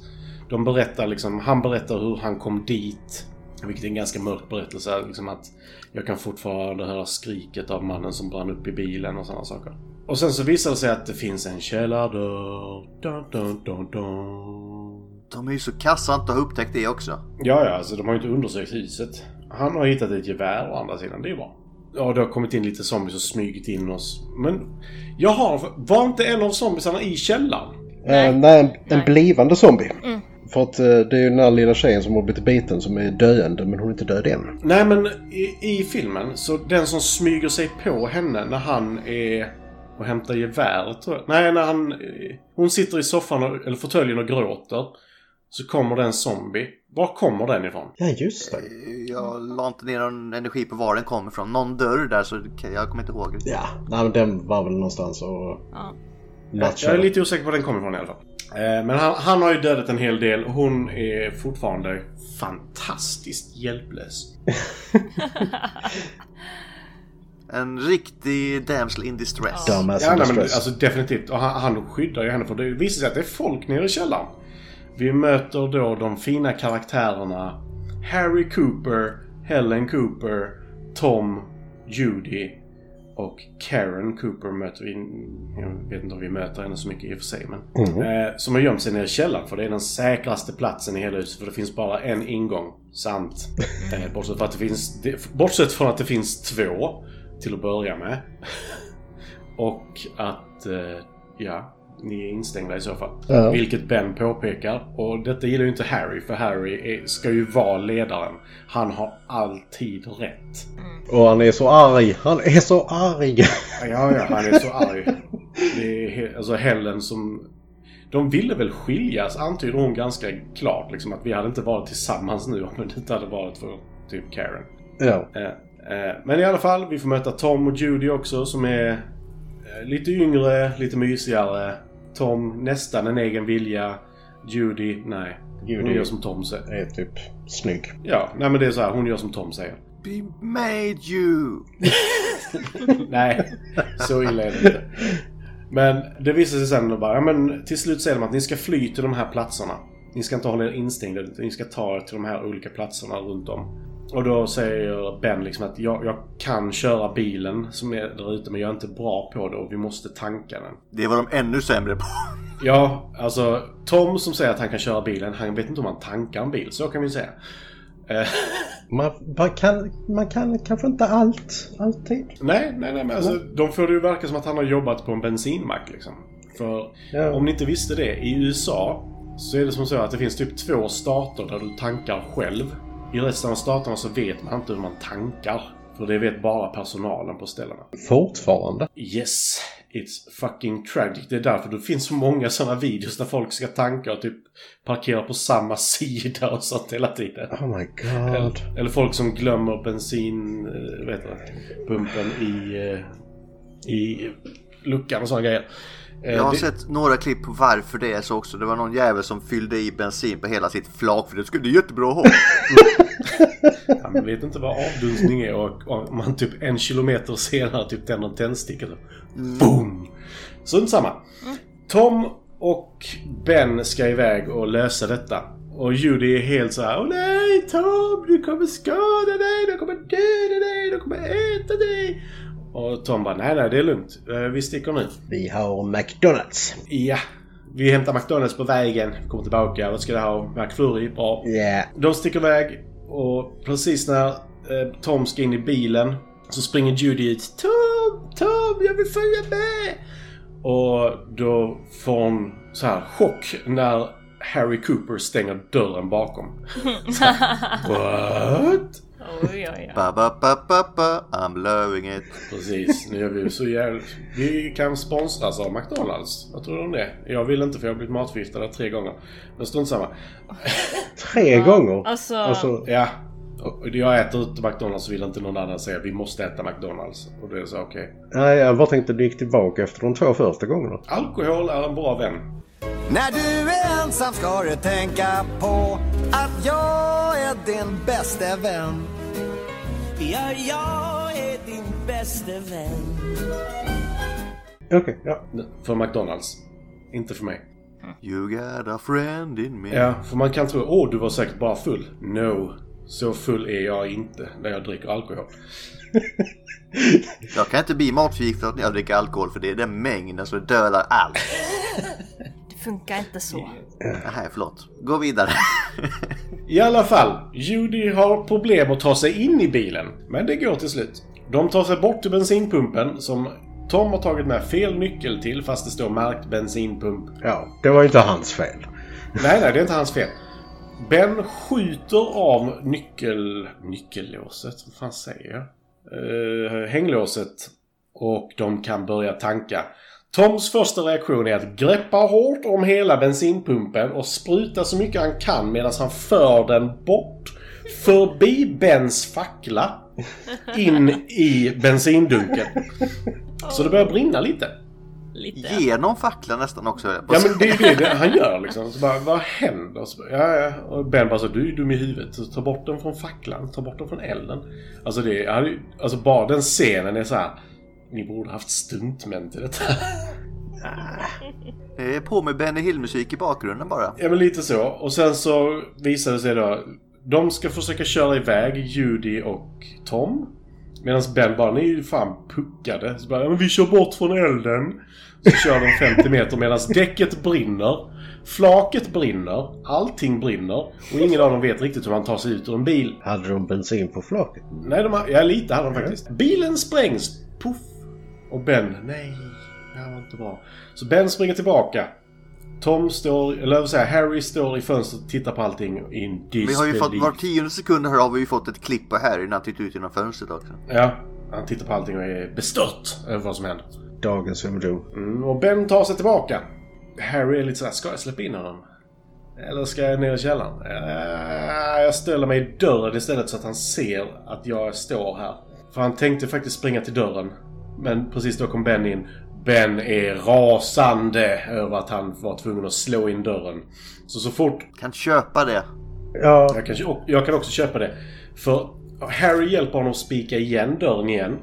De berättar liksom, han berättar hur han kom dit. Vilket är en ganska mörk berättelse. Liksom att jag kan fortfarande höra skriket av mannen som brann upp i bilen och sådana saker. Och sen så visar det sig att det finns en källardörr. Dun, dun, dun, dun. De är ju så kassa att inte ha upptäckt det också. Ja, ja, alltså de har ju inte undersökt huset. Han har hittat ett gevär å andra sidan, det är bra. Ja, det har kommit in lite zombies och smugit in oss. Men jag har... Var inte en av zombiesarna i källaren? Nej, Nej. nej en, en Nej. blivande zombie. För att eh, det är ju den här lilla tjejen som har blivit biten som är döende men hon är inte död än. Nej, men i, i filmen, så den som smyger sig på henne när han är och hämtar geväret, tror jag. Nej, när han... eh, Hon sitter i soffan, och, eller fåtöljen och gråter. Så kommer det en zombie. Var kommer den ifrån? Ja just det. Jag la inte ner någon energi på var den kom ifrån. Någon dörr där så jag kommer inte ihåg. Ja, nej men den var väl någonstans och... Ja. Jag är lite osäker på var den kommer ifrån i alla fall. Eh, Men han, han har ju dödat en hel del. Hon är fortfarande fantastiskt hjälplös. En riktig damsel in distress. Ja, in nej, men, alltså definitivt. Och han, han skyddar ju henne för det visar sig att det är folk nere i källaren. Vi möter då de fina karaktärerna Harry Cooper, Helen Cooper, Tom, Judy och Karen Cooper möter vi. Jag vet inte om vi möter henne så mycket i och för sig. Men, eh, som har gömt sig nere i källaren för det är den säkraste platsen i hela huset för det finns bara en ingång. Sant. Eh, bortsett, för att det finns, det, bortsett från att det finns två till att börja med. Och att, eh, ja, ni är instängda i så fall. Ja. Vilket Ben påpekar. Och detta gillar ju inte Harry, för Harry är, ska ju vara ledaren. Han har alltid rätt. Och han är så arg. Han är så arg. Ja, ja, han är så arg. Det är alltså Helen som... de ville väl skiljas, antyder hon ganska klart. Liksom, att vi hade inte varit tillsammans nu om det inte hade varit för typ Karen. Ja. Eh, eh, Men i alla fall, vi får möta Tom och Judy också som är eh, lite yngre, lite mysigare. Tom nästan en egen vilja. Judy, nej. Judy hon gör som Tom säger. Är typ snygg. Ja, nej men det är så här, hon gör som Tom säger. Be made you! Nej, så illa är det inte. Men det visar sig sen då bara, ja men till slut säger de att ni ska fly till de här platserna. Ni ska inte hålla er instängda, ni ska ta er till de här olika platserna runt om. Och då säger Ben liksom att jag, jag kan köra bilen som är där ute men jag är inte bra på det och vi måste tanka den. Det var de ännu sämre på. Ja, alltså Tom som säger att han kan köra bilen, han vet inte om han tankar en bil. Så kan vi säga. Eh, Man, man, kan, man kan kanske inte allt, alltid. nej, nej, nej, men alltså de får det ju verka som att han har jobbat på en bensinmack liksom. För Ja. om ni inte visste det, i USA så är det som så att det finns typ två stater där du tankar själv. I resten av staterna så vet man inte hur man tankar. För det vet bara personalen på ställena. Fortfarande. Yes, it's fucking tragic. Det är därför det finns så många sådana videos där folk ska tanka och typ parkera på samma sida och sånt hela tiden. Oh my god. Eller, eller folk som glömmer bensin... eh, heter det? Pumpen i... eh, I luckan och sådana grejer. Eh, Jag har det- sett några klipp på varför det är så också. Det var någon jävel som fyllde i bensin på hela sitt flak för det skulle jättebra att ha. Ja, man vet inte vad avdunstning är och, och man typ en kilometer senare typ tänder en tändsticka. så Boom! Strunt samma. Tom och Ben ska iväg och lösa detta. Och Judy är helt så här. Åh nej Tom! Du kommer skada dig! Du kommer döda dig! Du kommer äta dig! Och Tom bara nej nej det är lugnt. Eh, Vi sticker nu. Vi har McDonalds. Ja. Vi hämtar McDonalds på vägen. Vi kommer tillbaka. Vad ska du ha? McFlurry? Bra. Ja. De sticker iväg och precis när eh, Tom ska in i bilen så springer Judy ut. Tom! Tom! Jag vill följa med! Och då får hon så här chock när Harry Cooper stänger dörren bakom. What? Oj, oj, oj. Ba, ba, ba, ba, ba. I'm loving it. Precis, nu är vi så jävligt... Vi kan sponsras av McDonalds. Vad tror du om det? Jag vill inte för jag har blivit matförgiftad där tre gånger. Men strunt samma. Tre gånger. Alltså, Alltså, Ja. Jag äter ute McDonalds så vill inte någon annan säga vi måste äta McDonalds. Och det är så okej. nej, jag bara tänkte du gick tillbaka efter de två första gångarna. Alkohol är en bra vän. När du är ensam ska du tänka på att jag är din bästa vän. Ja, jag är din bästa vän. Okej, ja. För McDonalds. Inte för mig. You got a friend in me. Ja, för man kan tro åh du var säkert bara full. No. Så full är jag inte när jag dricker alkohol. Jag kan inte bli matförgiftad när jag dricker alkohol för det är den mängden som dödar allt. det funkar inte så. Nej, förlåt. Gå vidare. I alla fall, Judy har problem att ta sig in i bilen. Men det går till slut. De tar sig bort till bensinpumpen som Tom har tagit med fel nyckel till fast det står märkt bensinpump. Ja, det var inte hans fel. Nej, nej, det är inte hans fel. Ben skjuter av nyckel... Nyckellåset? Vad fan säger jag? Uh, hänglåset. Och de kan börja tanka. Toms första reaktion är att greppa hårt om hela bensinpumpen och spruta så mycket han kan medan han för den bort. Förbi Bens fackla. In i bensindunken. Så det börjar brinna lite. Lite. Genom facklan nästan också. Ja men det är det han gör liksom. Så bara, vad händer? Så bara, ja, ja. Och Ben bara så, du är dum i huvudet. Så ta bort den från facklan, ta bort den från elden. Alltså det alltså bara den scenen är så här. Ni borde haft stuntmän till detta. Det är på med Benny Hill-musik i bakgrunden bara. ja men lite så. Och sen så visar det sig då. De ska försöka köra iväg Judy och Tom. Medan Ben bara, ni är ju fan puckade. Så bara, ja, men vi kör bort från elden. Så kör de 50 meter medan däcket brinner. Flaket brinner. Allting brinner. Och ingen av dem vet riktigt hur man tar sig ut ur en bil. Hade de bensin på flaket? Nej, de har, ja lite hade de faktiskt. Bilen sprängs. Puff. Och Ben, nej. Det här var inte bra. Så Ben springer tillbaka. Tom står, eller jag vill säga Harry står i fönstret och tittar på allting in Vi har ju fått, var tionde sekund här har vi ju fått ett klipp på Harry när han tittar ut genom fönstret också. Ja, han tittar på allting och är bestört över vad som händer. Dagens symptom. Mm, och Ben tar sig tillbaka. Harry är lite sådär, ska jag släppa in honom? Eller ska jag ner i källaren? Eh, Jag ställer mig i dörren istället så att han ser att jag står här. För han tänkte faktiskt springa till dörren. Men precis då kom Ben in. Ben är rasande över att han var tvungen att slå in dörren. Så så fort Kan köpa det. Ja, jag kan, jag kan också köpa det. För Harry hjälper honom att spika igen dörren igen.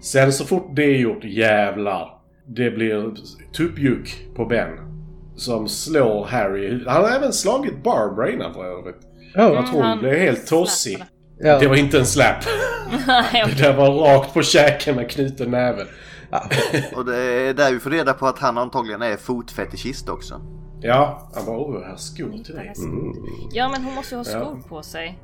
Sen så fort det är gjort, jävlar. Det blir tuppjuck på Ben. Som slår Harry. Han har även slagit Barbara innan för övrigt. ja, Jag tror hon han blev helt tossig. Ja. Det var inte en slap. Det där var rakt på käken med knuten näve. Och det är där vi får reda på att han antagligen är fotfetischist också. Ja, han bara åh, har skor till dig. Ja, men hon måste ju ha skor Ja. på sig.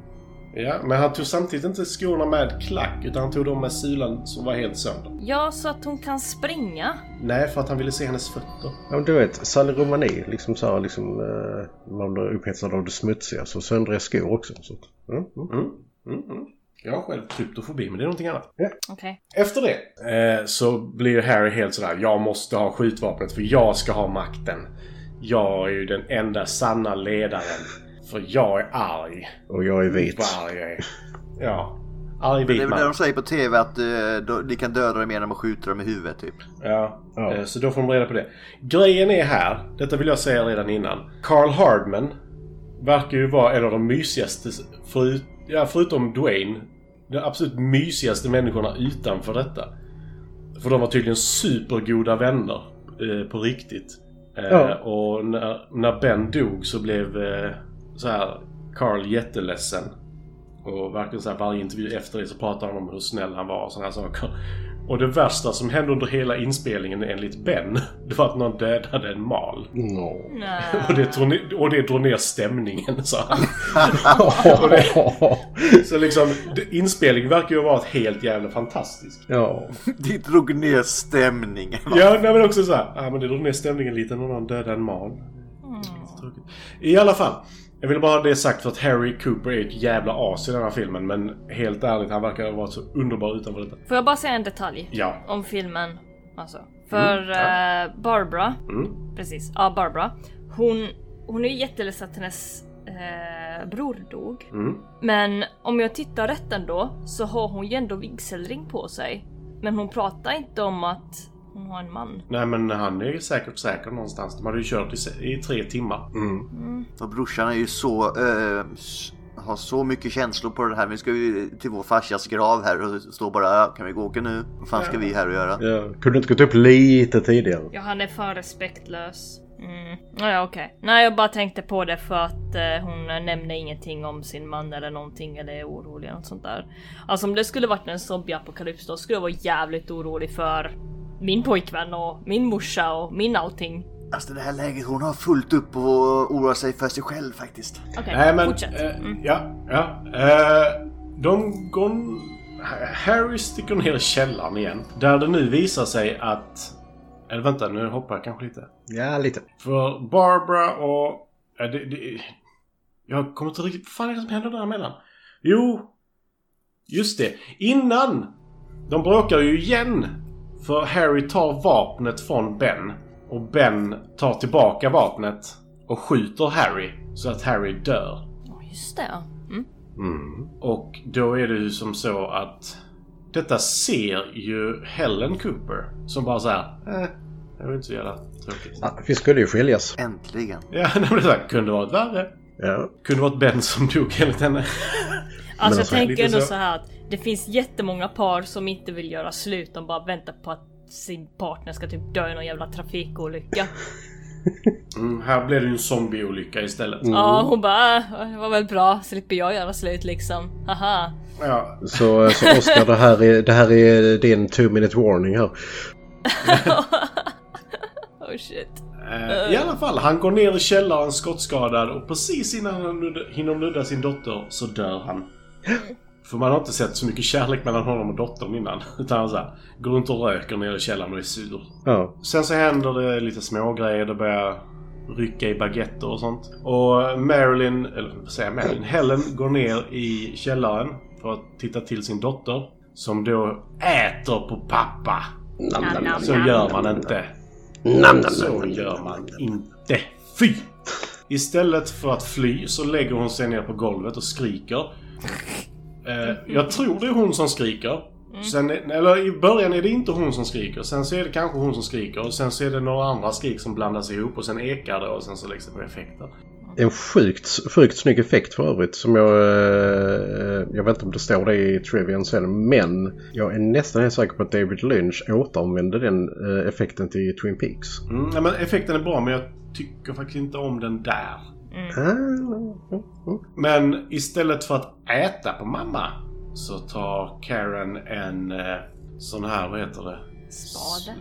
Ja, men han tog samtidigt inte skorna med klack utan han tog dem med sulan som var helt sönder. Ja, så att hon kan springa. Nej, för att han ville se hennes fötter. Ja, men du vet, Sally Romani liksom så här, liksom, eh, man blir upphetsad av det smutsiga så söndriga skor också. Så. att, Mm, mm. Mm. Mm. Jag har själv kryptofobi, men det är någonting annat. Okej. Efter det eh, så blir Harry helt sådär, jag måste ha skjutvapnet för jag ska ha makten. Jag är ju den enda sanna ledaren. För jag är arg. Och jag är vit. Vad arg jag är. Ja. Arg Det är vit väl det de man. säger på TV att då, de kan döda dem genom att skjuta dem i huvudet typ. Ja. Ja. Eh, Så då får de reda på det. Grejen är här, detta vill jag säga redan innan. Carl Hardman verkar ju vara en av de mysigaste, förut, ja, förutom Dwayne, de absolut mysigaste människorna utanför detta. För de var tydligen supergoda vänner eh, på riktigt. Eh, Ja. Och när, när Ben dog så blev eh, så här Carl jätteledsen. Och verkligen så här varje intervju efter det så pratar han om hur snäll han var och sådana här saker. Och det värsta som hände under hela inspelningen enligt Ben, det var att någon dödade en mal. No. Nej. Och det, drog ner, och det drog ner stämningen, sa han. Det, så liksom, det- inspelningen verkar ju ha varit helt jävla fantastisk. ja. De drog ner stämningen. Ja, nej, men också så här, ja men det drog ner stämningen lite när någon dödade en mal. Tråkigt. I alla fall. Jag vill bara ha det sagt för att Harry Cooper är ett jävla as i den här filmen. Men helt ärligt, han verkar ha varit så underbar utanför detta. Får jag bara säga en detalj Ja. om filmen? Alltså. För eh, Barbara, Mm. precis, ja Barbara. Hon, hon är ju jätteledsen att hennes eh, bror dog. Mm. Men om jag tittar rätt ändå så har hon ju ändå vigselring på sig. Men hon pratar inte om att hon har en man. Nej men han är säkert säker någonstans. De hade ju kört i, i tre timmar. Och brorsan är ju så... s- har så mycket känslor på det här. Vi ska ju till vår farsas grav här och stå bara "Ja, kan vi gå åka nu? Vad fan ska vi här och göra? ja. Kunde inte gått upp lite tidigare. Ja, han är för respektlös. Mm. Ja, okej. Nej, jag bara tänkte på det för att eh, hon nämnde ingenting om sin man eller någonting eller är orolig eller något sånt där. Alltså om det skulle varit en zombieapokalyps då skulle jag vara jävligt orolig för min pojkvän och min morsa och min allting. Alltså det här läget, hon har fullt upp och oroar sig för sig själv faktiskt. Okej, Nej men... fortsätt. Eh, Mm. Ja, ja. Eh, de går... Harry sticker ner i källaren igen. Där det nu visar sig att... Eller vänta, nu hoppar jag kanske lite. Ja, lite. För Barbara och... Ja, det, det, jag kommer inte riktigt... Vad fan är det som händer däremellan? Jo... Just det. Innan! De bråkar ju igen. För Harry tar vapnet från Ben. Och Ben tar tillbaka vapnet och skjuter Harry. Så att Harry dör. Just det. Mm. Mm. Och då är det ju som så att detta ser ju Helen Cooper som bara så här. Eh, det var inte så jävla tråkigt. Ja, vi skulle ju skiljas. Äntligen. Ja, nej, men det här, kunde varit värre. Ja. Kunde varit Ben som dog enligt henne. Alltså jag alltså, tänker ändå så- så här att det finns jättemånga par som inte vill göra slut. De bara väntar på att sin partner ska typ dö i någon jävla trafikolycka. Mm, här blev det ju en zombieolycka istället. Ja, hon bara "Äh, det var väl bra, slipper jag göra slut liksom. Haha. Ja, Så, så Oskar, det här, är, det här är din two minute warning här. oh shit. eh, I alla fall, han går ner i källaren skottskadad och precis innan han hinner nudda sin dotter så dör han. För man har inte sett så mycket kärlek mellan honom och dottern innan. Utan han så här, går runt och röker nere i källaren och är sur. Ja. Sen så händer det lite små grejer. Det börjar rycka i baguetter och sånt. Och Marilyn, eller vad säger jag, Marilyn? Helen går ner i källaren för att titta till sin dotter. Som då äter på pappa. Nam, nam, Så nam. gör man inte. Nam, nam, nam, Så nam, gör nam, man nam. inte. Fy! Istället för att fly så lägger hon sig ner på golvet och skriker. Eh, jag tror det är hon som skriker. Sen, eller i början är det inte hon som skriker. Sen så är det kanske hon som skriker. Och sen så är det några andra skrik som blandas ihop. Och sen ekar det och sen så läggs det på effekter. En sjukt, sjukt snygg effekt för övrigt som jag... eh, Jag vet inte om det står det i Trivian sen men jag är nästan helt säker på att David Lynch återanvände den eh, effekten till Twin Peaks. Mm, men effekten är bra men jag tycker faktiskt inte om den där. Ah, Men istället för att äta på mamma så tar Karen en eh, sån här, vad heter det? Spade.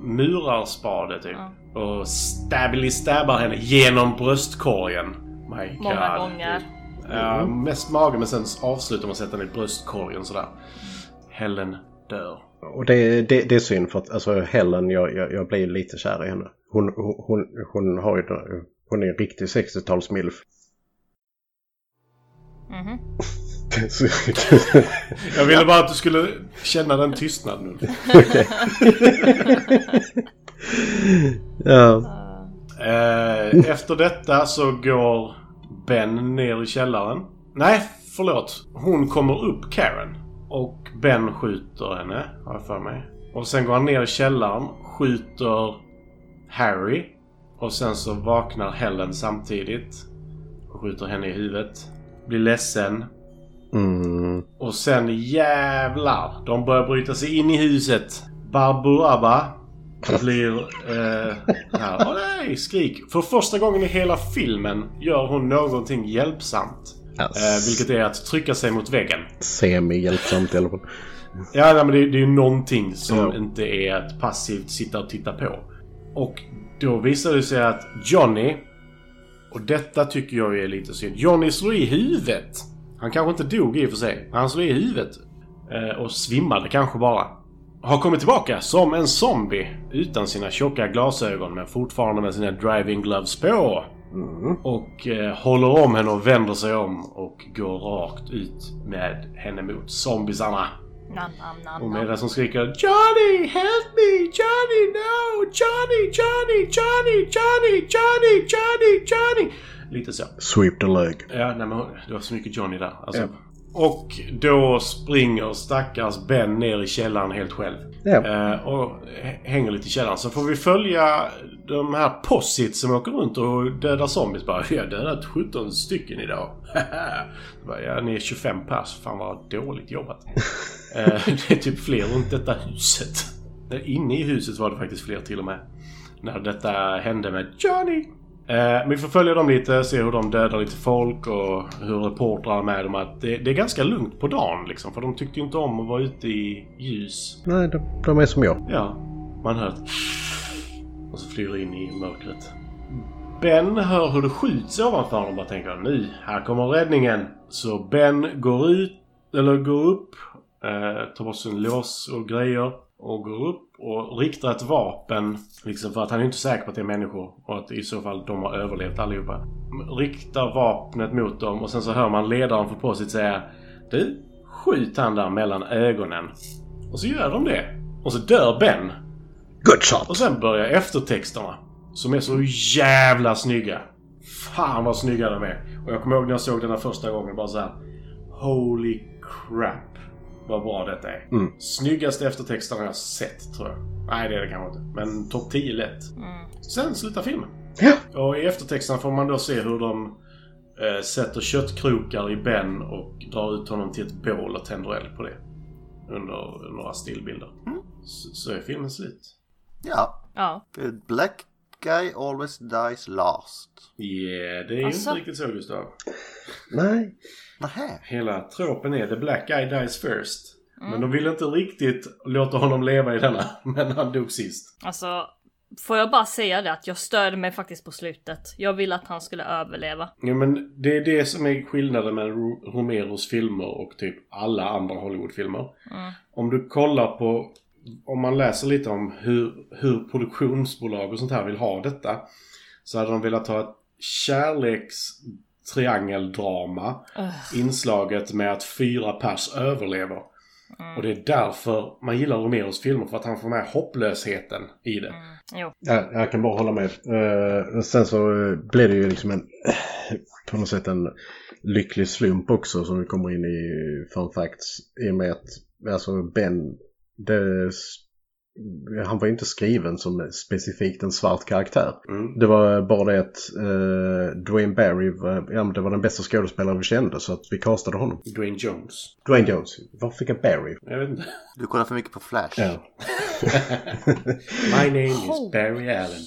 Murarspade typ. Och stabily stabbar henne genom bröstkorgen. My Många God. gånger. Ja, mest magen men sen avslutar man att sätta den i bröstkorgen sådär. Helen dör. Och det, det, det är synd för att alltså Helen, jag, jag, jag blir lite kär i henne. Hon, hon, hon, hon har ju... Hon är en riktig 60-talsmilf. Mhm. Så- Jag ville bara att du skulle känna den tystnaden nu. ja. Eh, efter detta så går Ben ner i källaren. Nej, förlåt. Hon kommer upp Karen. Och Ben skjuter henne, har jag för mig. Och sen går han ner i källaren, skjuter Harry. Och sen så vaknar Helen samtidigt. Och skjuter henne i huvudet. Blir ledsen. Mm. Och sen jävlar. De börjar bryta sig in i huset. Barburaba blir... Eh, här. Åh nej! Skrik. För första gången i hela filmen gör hon någonting hjälpsamt. Eh, vilket är att trycka sig mot väggen. Semi-hjälpsamt i alla fall. Ja, nej, men det, det är ju någonting som Ja. inte är att passivt sitta och titta på. Och då visar det sig att Johnny... Och detta tycker jag är lite synd. Johnny slår i huvudet. Han kanske inte dog i och för sig. men Han slår i huvudet. Eh, och svimmade kanske bara. Har kommit tillbaka som en zombie. Utan sina tjocka glasögon men fortfarande med sina driving gloves på. Och eh, håller om henne och vänder sig om och går rakt ut med henne mot zombiesarna. Nam, nam, nam, Och medan som skriker Johnny, help me! Johnny, no! Johnny, Johnny, Johnny, Johnny, Johnny, Johnny, Johnny! Lite så. Sweep the leg. Ja, nej men det var så mycket Johnny där. Alltså. Ja. Och då springer stackars Ben ner i källaren helt själv. Ja. Eh, och hänger lite i källaren. Så får vi följa de här possit som åker runt och dödar zombies. Bara, vi har dödat 17 stycken idag. Bara, ja, ni är 25 pers. Fan vad dåligt jobbat. Eh, det är typ fler runt detta huset. Där Inne i huset var det faktiskt fler till och med. När detta hände med Johnny. Eh, men vi får följa dem lite, se hur de dödar lite folk och hur reportrar med dem att det, det är ganska lugnt på dagen liksom. För de tyckte ju inte om att vara ute i ljus. Nej, de, de är som jag. Ja, man hör ett och så flyr in i mörkret. Ben hör hur det skjuts ovanför honom och bara tänker nu, här kommer räddningen. Så Ben går ut, eller går upp, eh, tar bort sin lås och grejer och går upp och riktar ett vapen. Liksom för att han är inte säker på att det är människor och att i så fall de har överlevt allihopa. Riktar vapnet mot dem och sen så hör man ledaren för på sitt säga Du, skjut han där mellan ögonen. Och så gör de det. Och så dör Ben. Good shot! Och sen börjar eftertexterna. Som är så jävla snygga. Fan vad snygga de är. Och jag kommer ihåg när jag såg den här första gången bara så här. Holy crap. Vad bra detta är. Mm. Snyggaste eftertexterna jag sett tror jag. Nej det är det kanske inte. Men topp 10 lätt. Sen slutar filmen. Ja. Och i eftertexterna får man då se hur de eh, sätter köttkrokar i Ben och drar ut honom till ett bål och tänder eld på det. Under några stillbilder. Så, så är filmen slut. Ja, Ja. the black guy always dies last. Yeah, det är Alltså? inte riktigt så Gustav. Nej. Nähä. Hela tropen är the black guy dies first. Men de ville inte riktigt låta honom leva i denna. Men han dog sist. Alltså, får jag bara säga det att jag störde mig faktiskt på slutet. Jag ville att han skulle överleva. Ja, men det är det som är skillnaden med Ro- Romeros filmer och typ alla andra Hollywoodfilmer. Om du kollar på, om man läser lite om hur, hur produktionsbolag och sånt här vill ha detta. Så hade de velat ha ett kärlekstriangeldrama. Inslaget med att fyra pers överlever. Och det är därför man gillar Romeros filmer. För att han får med hopplösheten i det. Jo. Ja, jag kan bara hålla med. Eh, sen så eh, blir det ju liksom en på något sätt en lycklig slump också som vi kommer in i fun facts. I och med att alltså Ben, det, han var inte skriven som specifikt en svart karaktär. Mm. Det var bara det att eh, Dwayne Barry var, ja, det var den bästa skådespelaren vi kände så att vi castade honom. Dwayne Jones. Dwayne Jones. Varför fick jag Barry? Jag vet inte. Du kollar för mycket på Flash. Ja. My name is Barry Allen.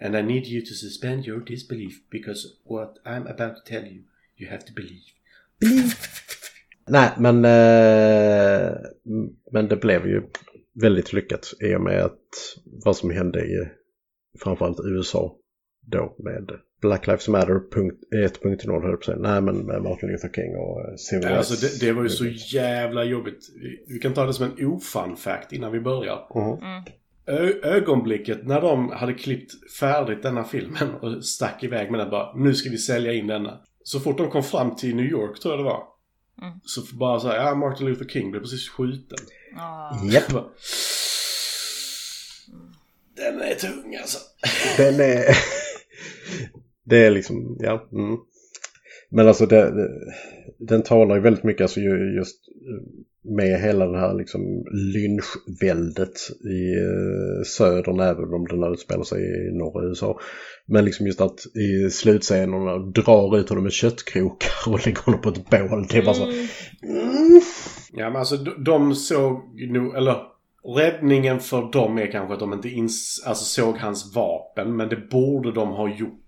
And I need you to suspend your disbelief because what I'm about to tell you, you have to believe. Nej, men, eh, men det blev ju väldigt lyckat i och med att vad som hände i framförallt USA då med Black Lives Matter punkt, 1.0 höll jag på. Nej, men med Martin Luther King och eh, Civil Nej, Alltså Rights. det, det var ju så jävla jobbigt. Vi, kan ta det som en ofun fact innan vi börjar. Mhm. Ö, ögonblicket när de hade klippt färdigt denna filmen och stack iväg med den bara Nu ska vi sälja in denna. Så fort de kom fram till New York tror jag det var. Mm. Så bara så här, ja Martin Luther King blev precis skjuten. Ah. Japp, Jag bara, Den är tung alltså. den är... det är liksom, ja. Mm. Men alltså det, det, den talar ju väldigt mycket alltså ju- just med hela det här liksom lynchväldet i eh, södern även om den utspelar sig i norra USA. Men liksom just att i slutscenerna drar ut honom med köttkrokar och lägger honom på ett bål. Det är bara så. Mm. Ja men alltså de, de såg nog, eller räddningen för dem är kanske att de inte ins, alltså, såg hans vapen. Men det borde de ha gjort.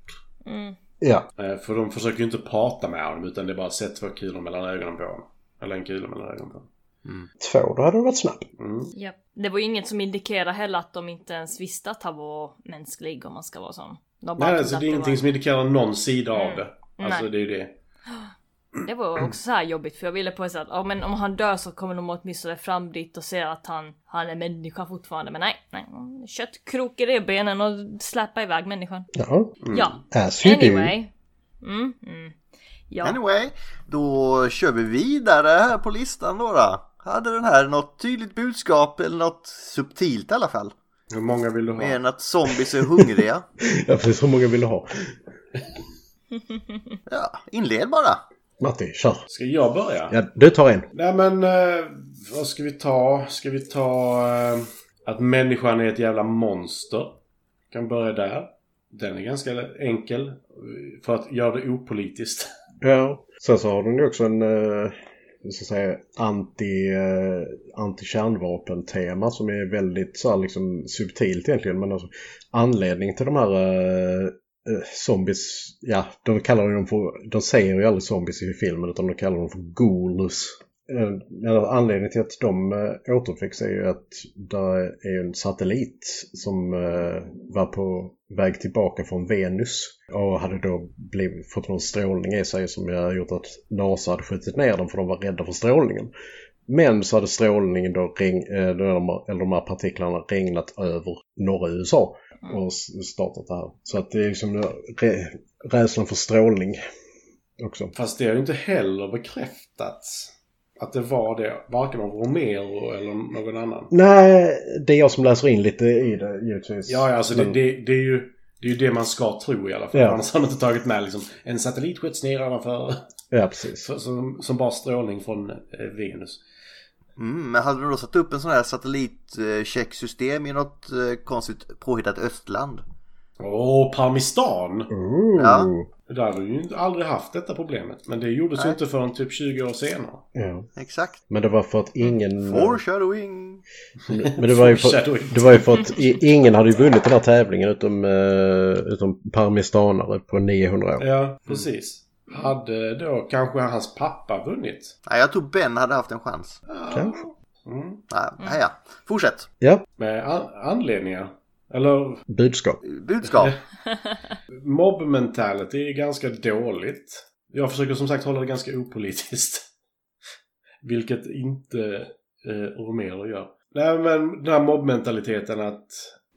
Mm. Ja, Eh, För de försöker ju inte prata med honom utan det är bara sätt två kulor mellan ögonen på honom. Eller en kula mellan ögonen på honom. två då hade det varit snabb. Mm. Japp. Det var ju inget som indikerar heller att de inte ens visste att han var mänsklig om man ska vara sån. Nej, alltså det är ingenting var... som indikerar någon sida av Mm. det. Alltså Nej. det är ju det. Det var också så här jobbigt för jag ville på ett sätt att ja, men om han dör så kommer de åtminstone fram dit och ser att han, han är människa fortfarande. Men nej, nej. Köttkrok i revbenen och släppa iväg människan. Ja, Ja, as you do. anyway. Mm, mm. Ja. Anyway, då kör vi vidare här på listan då. då. Hade den här något tydligt budskap eller något subtilt i alla fall? Hur många vill du ha? Mer än att zombies är hungriga. Ja, precis hur många vill du ha? Ja, inled bara. Matti, kör. Ska jag börja? Ja, du tar en. Nej men, eh, vad ska vi ta? Ska vi ta eh, att människan är ett jävla monster? Kan börja där. Den är ganska enkel. För att göra det opolitiskt. Ja. Sen så har den ju också en eh, så att säga, anti, eh, anti-kärnvapen-tema som är väldigt så här, liksom, subtilt egentligen. Men alltså, anledningen till de här eh, eh, zombies, ja, de kallar dem för, de säger ju aldrig zombies i filmen utan de kallar dem för ghouls. Eh, anledningen till att de eh, återuppväcks är ju att det är en satellit som eh, var på väg tillbaka från Venus och hade då blivit, fått någon strålning i sig som har gjort att NASA hade skjutit ner den för de var rädda för strålningen. Men så hade strålningen då, regn, de, eller de här partiklarna regnat över norra USA och startat det här. Så att det är liksom rädslan för strålning också. Fast det har ju inte heller bekräftats. Att det var det. Varken av Romero eller någon annan. Nej, det är jag som läser in lite i det givetvis. Ja, ja alltså det, Men- det, det är ju... Det är ju det man ska tro i alla fall. Ja. Annars har man inte tagit med liksom en satellit skjuts ner ovanför. Ja, precis. för- Som, som bara strålning från eh, Venus. Mm, men hade du då satt upp en sån här satellitchecksystem i något eh, konstigt påhittat östland? Åh, Parmistan! Ooh. Ja. Där hade vi ju inte- aldrig haft detta problemet. Men det gjordes ju inte förrän typ 20 år senare. Ja. Exakt. Men det var för att ingen... Foreshadowing. Men det var ju för, det var ju för att ingen hade ju vunnit den här tävlingen utom, uh, utom parmestanare på 900 år. Ja, precis. Hade då kanske hans pappa vunnit? Nej, jag tror Ben hade haft en chans. Kanske. Mm. Nej, nej ja. Fortsätt. Ja, Med an- anledningar. Eller budskap. Budskap. mob-mentality är ganska dåligt. Jag försöker som sagt hålla det ganska opolitiskt. Vilket inte eh, Romero gör. Nej men den här mob-mentaliteten att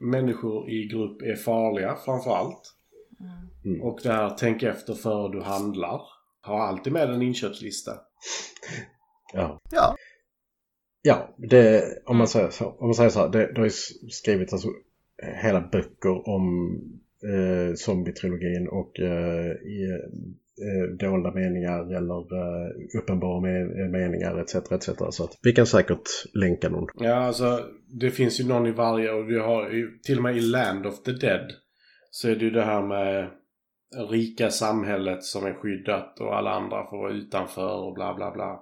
människor i grupp är farliga framför allt. Mm. Och det här tänk efter före du handlar. Ha alltid med en inköpslista. Ja. Ja. Ja, det, om, man säger så, om man säger så här, det, det har ju skrivits alltså Eh, hela böcker om eh, zombie-trilogin och eh, i, eh, dolda meningar eller eh, uppenbara me- meningar etc. etc. Så att vi kan säkert länka någon. Ja, alltså det finns ju någon i varje och vi har ju till och med i Land of the Dead så är det ju det här med rika samhället som är skyddat och alla andra får vara utanför och bla bla bla.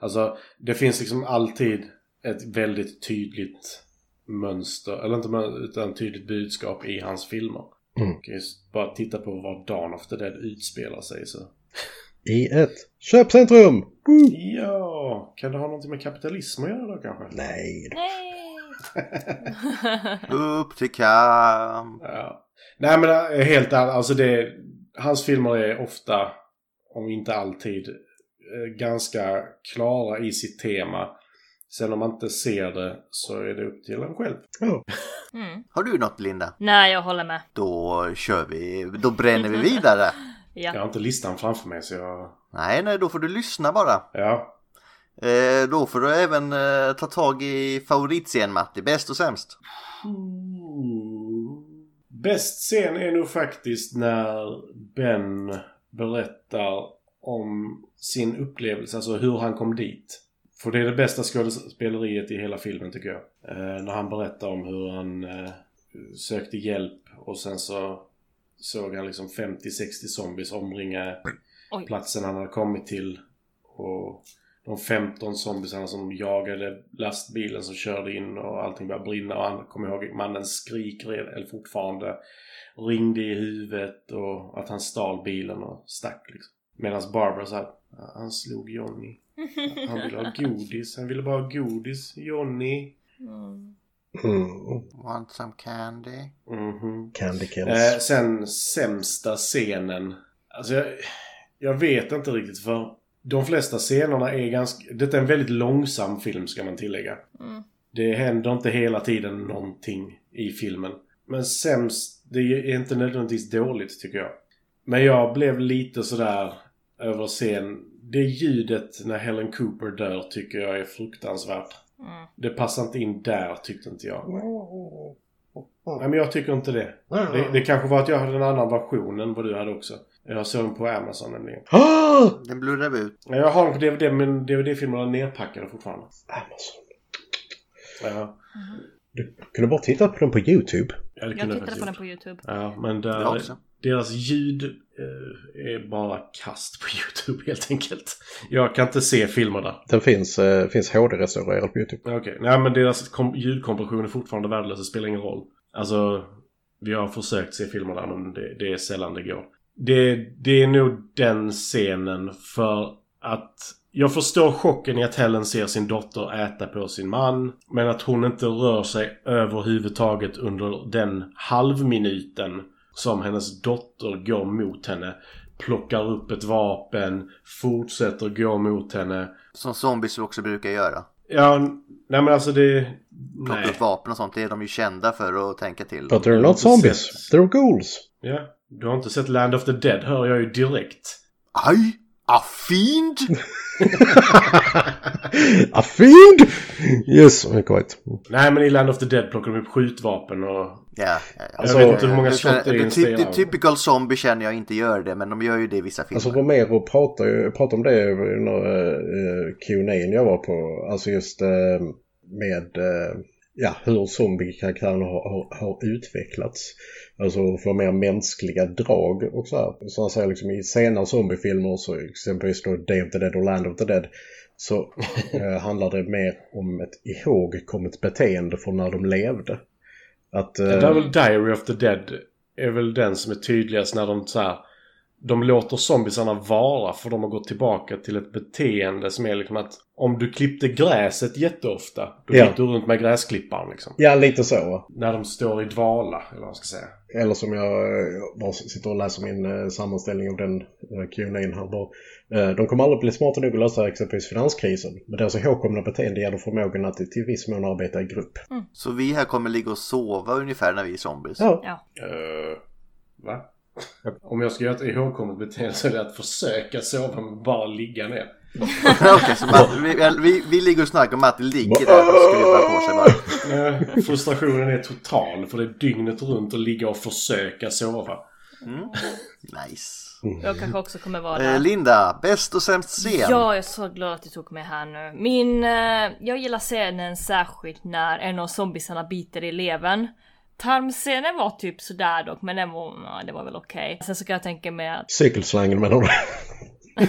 Alltså det finns liksom alltid ett väldigt tydligt mönster, eller inte mönster, utan tydligt budskap i hans filmer. Mm. Just bara titta på var Dawn of the Dead utspelar sig så. I ett köpcentrum! Woo! Ja, kan det ha någonting med kapitalism att göra då kanske? Nej. Nej! Upp till kamp. Ja. Nej men äh, helt ärligt, alltså det, hans filmer är ofta, om inte alltid, eh, ganska klara i sitt tema. Sen om man inte ser det så är det upp till en själv. Ja. Mm. Har du något Linda? Nej, jag håller med. Då kör vi. Då bränner vi vidare. Jag Ja. har inte listan framför mig så jag... Nej, nej, då får du lyssna bara. Ja. Eh, då får du även eh, ta tag i favoritscen Matti. Bäst och sämst. Bäst scen är nog faktiskt när Ben berättar om sin upplevelse, alltså hur han kom dit. För det är det bästa skådespeleriet i hela filmen tycker jag. Eh, när han berättar om hur han eh, sökte hjälp och sen så såg han liksom 50-60 zombies omringa Oj. platsen han hade kommit till. Och de 15 zombiesarna som jagade lastbilen som körde in och allting började brinna. Och han kom ihåg mannens skrik red- eller fortfarande. Ringde i huvudet och att han stal bilen och stack liksom. Medan Barbara sa han slog Johnny. Han ville ha godis. Han ville bara ha godis. Johnny. Mm. Mm. Want some candy? Mhm. Candy kills. Eh, sen sämsta scenen. Alltså jag, jag vet inte riktigt för de flesta scenerna är ganska... Detta är en väldigt långsam film ska man tillägga. Mm. Det händer inte hela tiden någonting i filmen. Men sämst, det är inte nödvändigtvis dåligt tycker jag. Men jag blev lite sådär över scen. Det ljudet när Helen Cooper dör tycker jag är fruktansvärt. Mm. Det passar inte in där tyckte inte jag. Nej men jag tycker inte det. Det, det kanske var att jag hade en annan version än vad du hade också. Jag såg den på Amazon nämligen. Den blurrar ut. Ja, Jag har den på DVD men DVD-filmerna är nerpackade fortfarande. Amazon. Ja. Du kunde bara titta på den på YouTube. Ja, Jag tittade på den på YouTube. Ja, men där. Deras ljud eh, är bara kast på YouTube helt enkelt. Jag kan inte se filmer där. Den finns, eh, finns HD-restaurerad på YouTube. Okej, nej men deras kom- ljudkompression är fortfarande värdelös. Det spelar ingen roll. Alltså, vi har försökt se filmer där men det, det är sällan det går. Det, det är nog den scenen för att jag förstår chocken i att Helen ser sin dotter äta på sin man. Men att hon inte rör sig överhuvudtaget under den halvminuten som hennes dotter går mot henne. Plockar upp ett vapen, fortsätter gå mot henne. Som zombies också brukar göra. Ja, nej men alltså det... Plocka Nej. upp vapen och sånt. Det är de ju kända för att tänka till. But they're not zombies. sett- They're ghouls. Ja, du har inte sett Land of the Dead hör jag ju direkt. Aj! A fiend! A fiend! Yes, quite. Nej men i Land of the Dead plockar de upp skjutvapen och... Ja, ja, ja. Alltså, jag vet inte hur många Det- shot det är av. typical zombie känner jag inte gör det, men de gör ju det i vissa filmer. Alltså Romero pratar ju pratar om det under uh, Q&A jag var på. Alltså just eh, med eh, ja, hur zombie-karaktären har, har, har utvecklats. Alltså få mer mänskliga drag och så här. Så han säger liksom i senare zombiefilmer, så exempelvis då Day of the Dead och Land of the Dead, så eh, handlar det mer om ett ihågkommet beteende från när de levde. Att, eh, Det är väl Diary of the Dead är väl den som är tydligast när de så här, De låter zombiesarna vara för de har gått tillbaka till ett beteende som är liksom att om du klippte gräset jätteofta då Ja. gick du runt med gräsklipparen liksom. ja, lite så. När de står i dvala, eller vad man ska säga. Eller som jag eh, bara sitter och läser min eh, sammanställning av den eh, Q&A här. Eh, de kommer aldrig bli smarta nog att lösa exempelvis finanskrisen. Men deras ihågkomna beteende gäller förmågan att till viss mån arbeta i grupp. Så vi här kommer ligga och sova ungefär när vi är zombies. Ja, Ja. Uh, va? Om jag ska göra ett ihågkommet beteende så är det att försöka sova men bara ligga ner. Okej, så Martin, vi, vi, vi ligger och snackar om Martin ligger där och skruvar på sig bara. Eh, Frustrationen är total för det är dygnet runt att ligga och försöka sova. Nice. Jag kanske också kommer vara Eh, där. Linda, bäst och sämst scen? Ja, jag är så glad att du tog mig här nu. Min, eh, jag gillar scenen särskilt när en av zombiesarna biter i levern. Tarmscenen var typ sådär dock, men den var, ja, det var väl okej. Sen så kan jag tänka mig att, Cykelslangen menar du?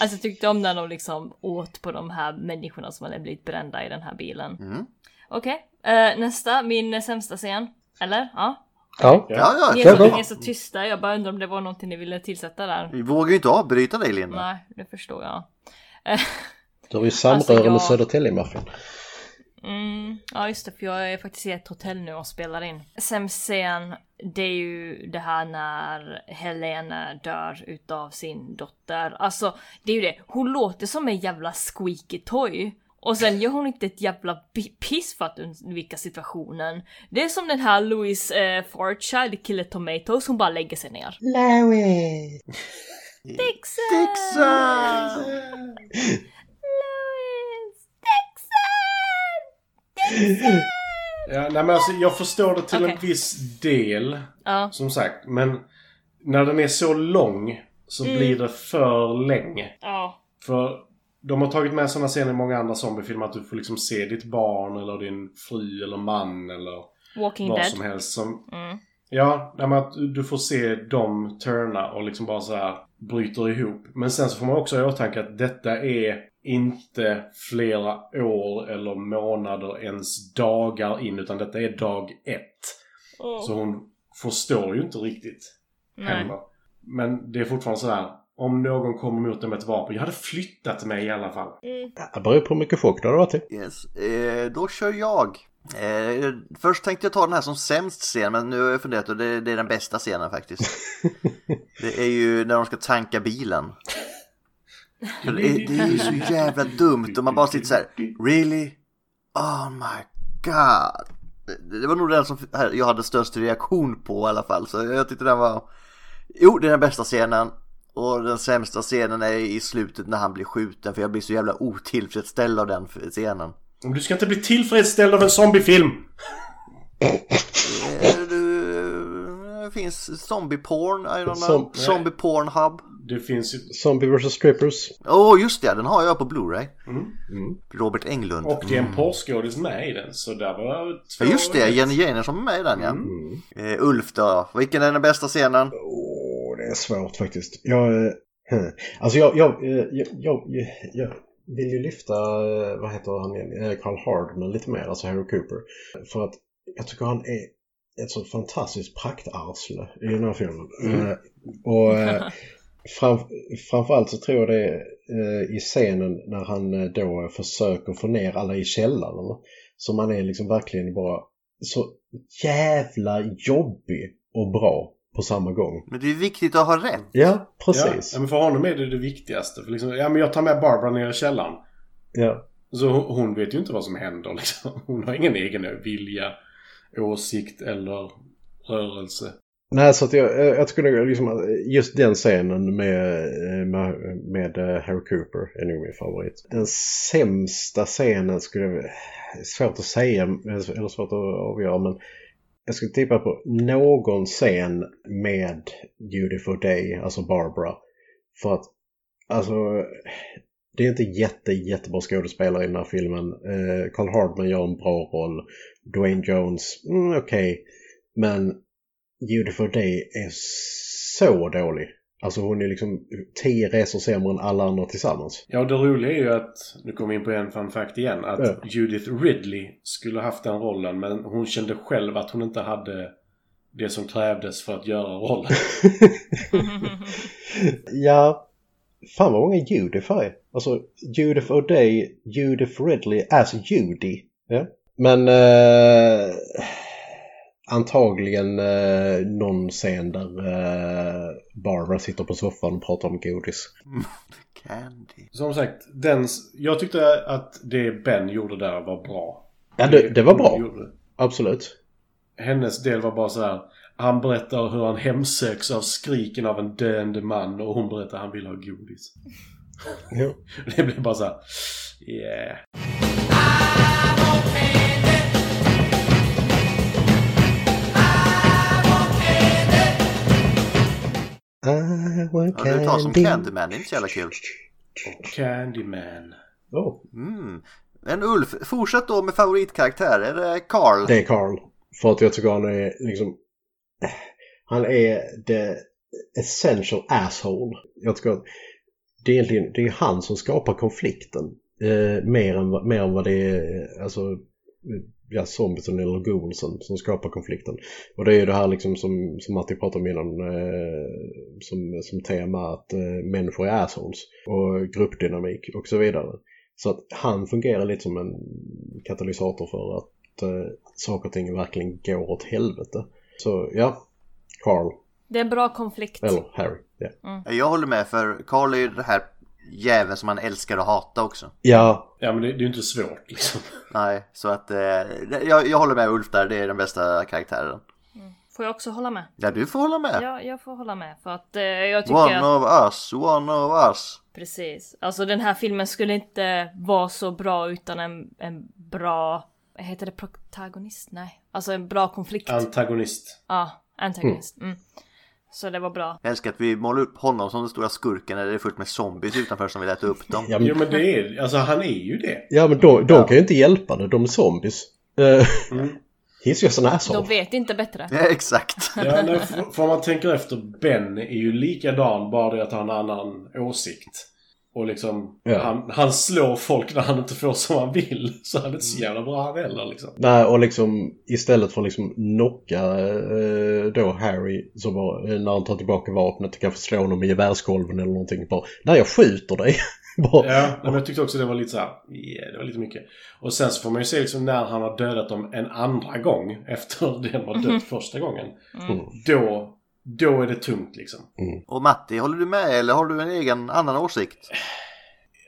alltså jag tyckte om när de liksom åt på de här människorna som hade blivit brända i den här bilen. Okej, eh, nästa, min sämsta scen. Eller? Ja. Ja. Ja, ja, Ni är, så, ni är så tysta, jag bara undrar om det var någonting ni ville tillsätta där. Vi vågar ju inte avbryta dig Linda. Nej, det förstår jag. Du har ju samröre Alltså, jag- med Södertälje-maffian. Mm, ja just det, för jag är faktiskt i ett hotell nu och spelar in. Sämst scen, det är ju det här när Helena dör utav sin dotter. Alltså, det är ju det. Hon låter som en jävla squeaky toy. Och sen gör hon inte ett jävla piss för att undvika situationen. Det är som den här Louis eh, i Killer Tomatoes, hon bara lägger sig ner. Louis! Dixon! Dixon! Ja, nej men alltså jag förstår det till en Okej. viss del. Ja. Som sagt, men när den är så lång så blir det för länge. Ja. För de har tagit med sådana scener i många andra zombiefilmer att du får liksom se ditt barn eller din fru eller man eller Walking vad Dead. som helst som... Mm. Ja, nej, men att du får se dem turna och liksom bara så här bryter ihop. Men sen så får man också ha i åtanke att detta är inte flera år eller månader, ens dagar in, utan detta är dag ett. Så hon förstår ju inte riktigt Nej. heller. Men det är fortfarande så här. Om någon kommer mot dig med ett vapen. Jag hade flyttat mig i alla fall. Det beror på hur mycket chock du har varit i. Yes. Eh, då kör jag. Eh, först tänkte jag ta den här som sämst scen men nu har jag funderat och det, det är den bästa scenen faktiskt. det är ju när de ska tanka bilen. Det, är, det är ju så jävla dumt och man bara sitter så här. Really? Oh my god. Det, det var nog den som jag hade störst reaktion på i alla fall. Så jag tyckte den var... Jo, det är den bästa scenen. Och den sämsta scenen är i slutet när han blir skjuten för jag blir så jävla otillfredsställd av den scenen. Om Du ska inte bli tillfredsställd av en zombiefilm! Eh, Det finns zombie porn, I don't know. Som- zombie porn hub. Det finns ju... Zombie vs Strippers. Åh oh, just det, den har jag på Blu-ray. Robert Englund. Och det är en porrskådis med i den. Så där var två... Ja just det, Jenny Jameson är med i den ja. Eh, Ulf då, vilken är den bästa scenen? Åh, det är svårt faktiskt. Jag, eh, hmm. alltså jag, jag, eh, jag, jag, jag vill ju lyfta, eh, vad heter han igen, Eh, Carl Hardman lite mer, alltså Harry Cooper. För att jag tycker han är ett så fantastiskt praktarsle i den här filmen. Eh, och eh, fram, framförallt så tror jag det är eh, i scenen när han eh, då försöker få ner alla i källaren. Så man är liksom verkligen bara så jävla jobbig och bra på samma gång. Men det är viktigt att ha rätt. Ja, precis. ja, men för honom är det det viktigaste. För liksom, ja, men jag tar med Barbara ner i källaren. Ja. Så hon, hon vet ju inte vad som händer liksom. Hon har ingen egen vilja, åsikt eller rörelse. Nej, så att jag, eh, jag skulle liksom, eh, just den scenen med, eh, med, med Harry Cooper är nog min favorit. Den sämsta scenen skulle jag, svårt att säga, eller svårt att avgöra, men jag skulle tippa på någon scen med Beautiful for Day, alltså Barbara. För att, alltså, det är inte jätte, jättebra skådespelare i den här filmen. Eh, Carl Hardman gör en bra roll. Dwayne Jones, mm, okej. Men Judy for Day är så dålig. Alltså hon är liksom tio resor sämre än alla andra tillsammans. Ja, och det roliga är ju att, nu kommer vi in på en fun fact igen, att Ja. Judith Ridley skulle haft den rollen men hon kände själv att hon inte hade det som krävdes för att göra rollen. Ja, fan vad många Judith är. Alltså Judith O'Day, Judith Ridley as Judy. Ja. Men eh, antagligen eh, någon scen där eh, Barbara sitter på soffan och pratar om godis. Candy. Som sagt, den, jag tyckte att det Ben gjorde där var bra. Ja, det, det var bra. gjorde. Absolut. Hennes del var bara så här. Han berättar hur han hemsöks av skriken av en döende man och hon berättar att han vill ha godis. Det blir bara så här. Yeah. Ja, du tar som candy. Candyman, det är inte så jävla kul. Candyman. Oh, Mm. Men Ulf, fortsätt då med favoritkaraktär. Är det Carl? det är Carl. För att jag tycker han är liksom... Han är the essential asshole. Jag tycker att det är egentligen det är han som skapar konflikten. Eh, mer, än, vad- mer än vad det är alltså, ja, zombiesen eller goonsen som skapar konflikten. Och det är ju det här liksom som, som Matti pratade om innan eh, som, som tema att eh, människor är assholes och gruppdynamik och så vidare. Så att han fungerar lite som en katalysator för att eh, saker och ting verkligen går åt helvete. Så ja, Carl, Det är en bra konflikt. eller Harry. Ja, Jag håller med för Carl är ju det här jäveln som man älskar att hata också. ja Ja men det, det är ju inte svårt liksom. Nej, så att eh, jag, jag håller med Ulf där. Det är den bästa karaktären. Får jag också hålla med? Ja, du får hålla med. Ja, jag får hålla med för att eh, jag tycker One att... of us, one of us. Precis. Alltså den här filmen skulle inte vara så bra utan en, en bra... Heter det? Protagonist? Nej. Alltså en bra konflikt. Ja, Antagonist. antagonist. Mm. Så det var bra. Jag älskar att vi målar upp honom som den stora skurken när det är fullt med zombies utanför som vill äta upp dem. ja, Jo men, men det är alltså han är ju det. ja, men de, de kan ju inte hjälpa det, de är zombies. Uh, He's just an asshole. De vet inte bättre. Ja, exakt. Ja, nej, för, för man tänker efter, Ben är ju likadan bara det att han har en annan åsikt. Och liksom, Ja. han, han slår folk när han inte får som han vill. Så han är inte så jävla bra han heller liksom. Nej, och liksom istället för att liksom knocka eh, då Harry så bara, eh, när han tar tillbaka vapnet kanske slå honom i gevärskolven eller någonting. Bara, nej jag skjuter dig. bara, Ja, men jag tyckte också det var lite så här, yeah, det var lite mycket. Och sen så får man ju se liksom när han har dödat dem en andra gång efter den var dött första gången. Då, då är det tungt liksom. Och Matti, håller du med eller har du en egen annan åsikt?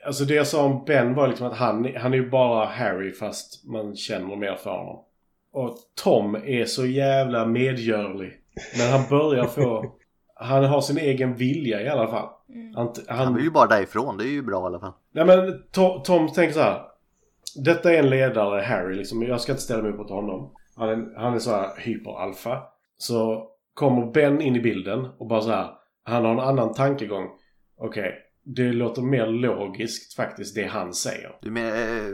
Alltså det jag sa om Ben var liksom att han, han är ju bara Harry fast man känner mer för honom. Och Tom är så jävla medgörlig. När han börjar få... Han har sin egen vilja i alla fall. Han, Han han, vill ju bara därifrån, det är ju bra i alla fall. nej men Tom, Tom tänker så här. Detta är en ledare, Harry, liksom. Jag ska inte ställa mig upp mot honom. Han är, han är så här hyperalfa. Så kommer Ben in i bilden och bara så här. Han har en annan tankegång. Okej, det låter mer logiskt faktiskt det han säger. Du men, eh,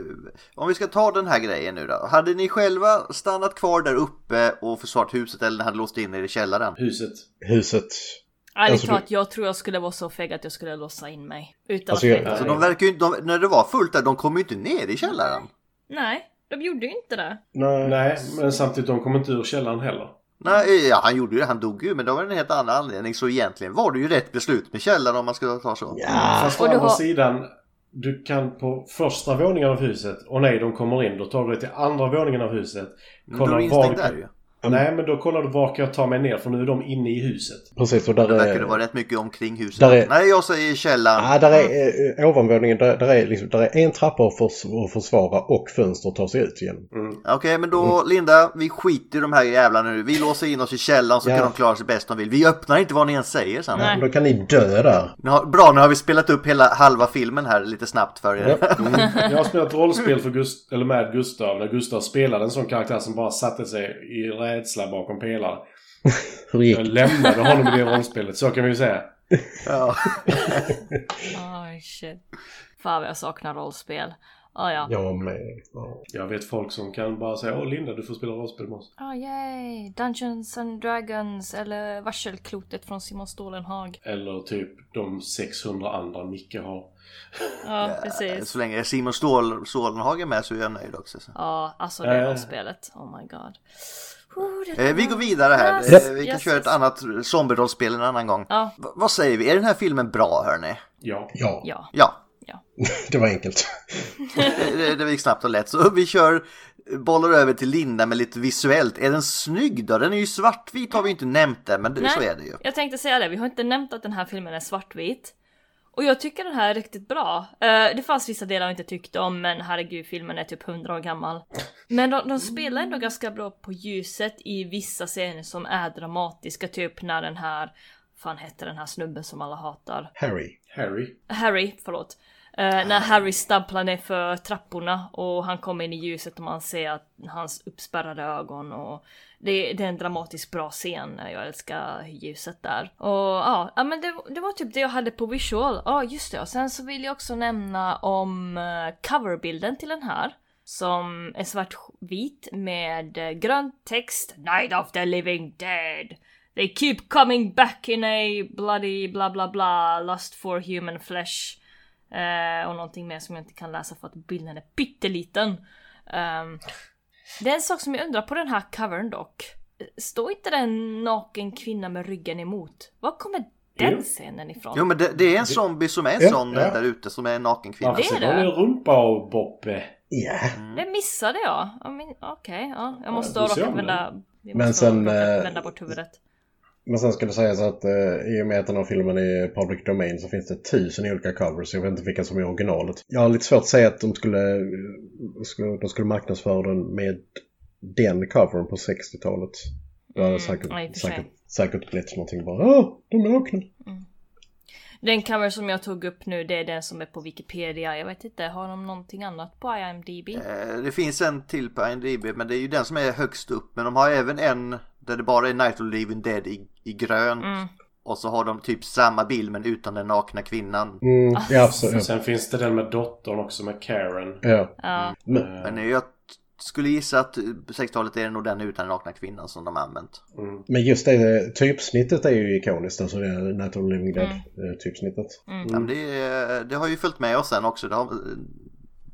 om vi ska ta den här grejen nu då. Hade ni själva stannat kvar där uppe och försvarat huset eller hade låst in er i källaren? Huset. Huset. Ärligt Alltså, talat, jag tror jag skulle vara så feg att jag skulle låsa in mig. Utan Alltså, att jag-. Alltså de verkar ju inte, de, när det var fullt där, de kom ju inte ner i källaren. Nej, de gjorde ju inte det. Nej. Nej, men samtidigt de kommer inte ur källaren heller. Nej, ja, han gjorde ju det, han dog ju, men det var en helt annan anledning. Så egentligen var det ju rätt beslut med källaren om man ska ta så. Ja. Fast å andra har- sidan, du kan på första våningen av huset, och nej de kommer in, då tar du dig till andra våningen av huset. Det var du ju. Nej, men då kollar du var kan jag ta mig ner, för nu är de inne i huset. Precis, och där Det verkar är... det vara rätt mycket omkring huset. Där är- Nej, jag säger källaren. Ja, där är eh, ovanvåningen, där, där, är liksom, där är en trappa att, förs att försvara och fönster att ta sig ut igen. Okej, men då Linda, vi skiter i de här jävlarna nu. Vi låser in oss i källaren så Ja. kan de klara sig bäst de vill. Vi öppnar inte vad ni ens säger sen. Nej. Då kan ni dö där. Bra, nu har vi spelat upp hela halva filmen här lite snabbt för er. Jag har spelat rollspel för Gust- eller med Gustav, när Gustav spelade en sån karaktär som bara satte sig i rädsla bakom pelare. Hur gick Jag lämnade honom i det rollspelet, så kan vi ju säga. Ja. Oj shit. Fan vad jag saknar rollspel. Ah, ja. Jag med. Ja. Jag vet folk som kan bara säga Åh Linda, du får spela rollspel med oss. Ah, yay! Dungeons and Dragons eller Varselklotet från Simon Stålenhag. Eller typ de 600 andra Micke har. Ja, precis. Så länge Simon Stål, Stålenhag är med så är jag nöjd också. Så. Ja, alltså det Eh. rollspelet. Oh my god. Eh, vi går vidare här. Yes, Eh, vi kan yes, köra yes. ett annat zombie-rollspel en annan gång. Ja. V- vad säger vi? Är den här filmen bra hörni? Ja. ja, Ja. Ja, det var enkelt. det, det gick snabbt och lätt. Så vi kör bollar över till Linda med lite visuellt. Är den snygg då? Den är ju svartvit har vi inte nämnt det, men det, så är det ju. jag tänkte säga det. Vi har inte nämnt att den här filmen är svartvit. Och jag tycker den här är riktigt bra. Eh, det fanns vissa delar jag inte tyckte om, men herregud, filmen är typ 100 år gammal. Men de, de spelar ändå ganska bra på ljuset i vissa scener som är dramatiska, typ när den här fan hette den här snubben som alla hatar? Harry. Harry. Harry, förlåt. Eh, när Harry stapplar ner för trapporna och han kommer in i ljuset och man ser att hans uppspärrade ögon och det, det är en dramatiskt bra scen. Jag älskar ljuset där. Och ja, ja men det, det var typ det jag hade på visual. Ja, just det. Och sen så vill jag också nämna om eh, coverbilden till den här. Som är svartvit med eh, grön text. Night of the living dead. They keep coming back in a bloody bla bla bla lust for human flesh. Eh, och någonting mer som jag inte kan läsa för att bilden är pytteliten. Um, det är en sak som jag undrar på den här covern dock. Står inte det en naken kvinna med ryggen emot? Var kommer den Jo. scenen ifrån? Jo men det, det är en zombie som är en Ja, sån ja. där ute som är en naken kvinna. Varför Det är ser det. rumpa och Boppe? Ja. Det missade jag. Okej, ja. Jag måste Ja, om vända... Men sen, eh, vända bort huvudet. Men sen ska det sägas att eh, i och med att den här filmen är public domain så finns det tusen olika covers. Jag vet inte vilka som är originalet. Jag har lite svårt att säga att de skulle, skulle, de skulle marknadsföra den med den covern på 60-talet. Det hade Mm, säkert, säkert, säkert blivit någonting bara Åh, de är nakna. Den cover som jag tog upp nu, det är den som är på Wikipedia. Jag vet inte, har de någonting annat på IMDB? Eh, Det finns en till på IMDb men det är ju den som är högst upp. Men de har även en där det bara är Night of the Living Dead i, i grönt. Mm. Och så har de typ samma bild men utan den nakna kvinnan. Mm, ja, absolut. Sen finns det den med dottern också med Karen. Ja. Ja. Men, Men jag skulle gissa att på 60-talet är det nog den utan den nakna kvinnan som de har använt. men just det typsnittet är ju ikoniskt. Alltså det the Living Dead Mm. eh, typsnittet. Ja, men det, det har ju följt med oss sen också. Det, har,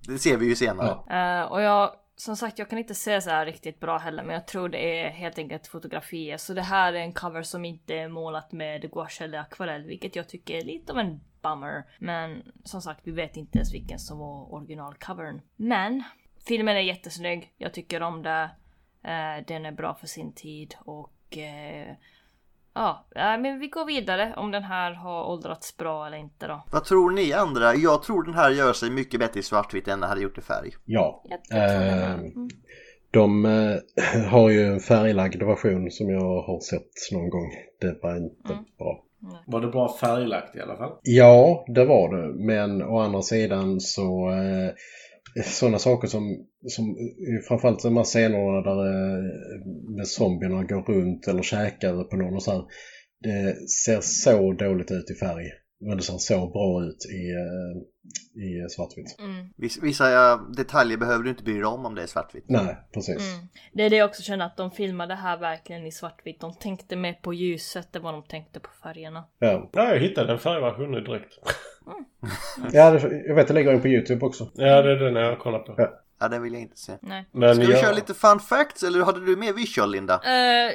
det ser vi ju senare. Ja. Eh, och jag, som sagt, jag kan inte se så här riktigt bra heller, men jag tror det är helt enkelt fotografier. Så det här är en cover som inte är målat med gouache eller akvarell, vilket jag tycker är lite av en bummer. Men som sagt, vi vet inte ens vilken som var originalcovern. Men filmen är jättesnygg. Jag tycker om det. Eh, den är bra för sin tid och eh, Ja, eh, men vi går vidare om den här har åldrats bra eller inte då. Vad tror ni andra? Jag tror den här gör sig mycket bättre i svartvitt än den hade gjort i färg. Ja. Jag, jag tror det med. Eh, Mm. De eh, har ju en färglagd version som jag har sett någon gång. Det var inte Mm. bra. Var det bra färglagt i alla fall? Ja, det var det. Men å andra sidan så eh, sådana saker som, som eh, framförallt de här scenerna där eh, med zombierna går runt eller käkar på någon och så här. Det ser så dåligt ut i färg. Men det ser så bra ut i, eh, i svartvitt. Mm. Viss- Vissa detaljer behöver du inte bry dig om om det är svartvitt. Nej, precis. Mm. Det är det jag också känner att de filmade här verkligen i svartvitt. De tänkte mer på ljuset än vad de tänkte på färgerna. Ja. Ja, jag hittade en färgversion nu direkt. Ja, det, jag vet det ligger ju på YouTube också. Ja, det är den jag kollar på. Ja. Ja, den vill jag inte se. Nej. Men Ska vi jag... köra lite fun facts eller hade du mer visual Linda? Eh,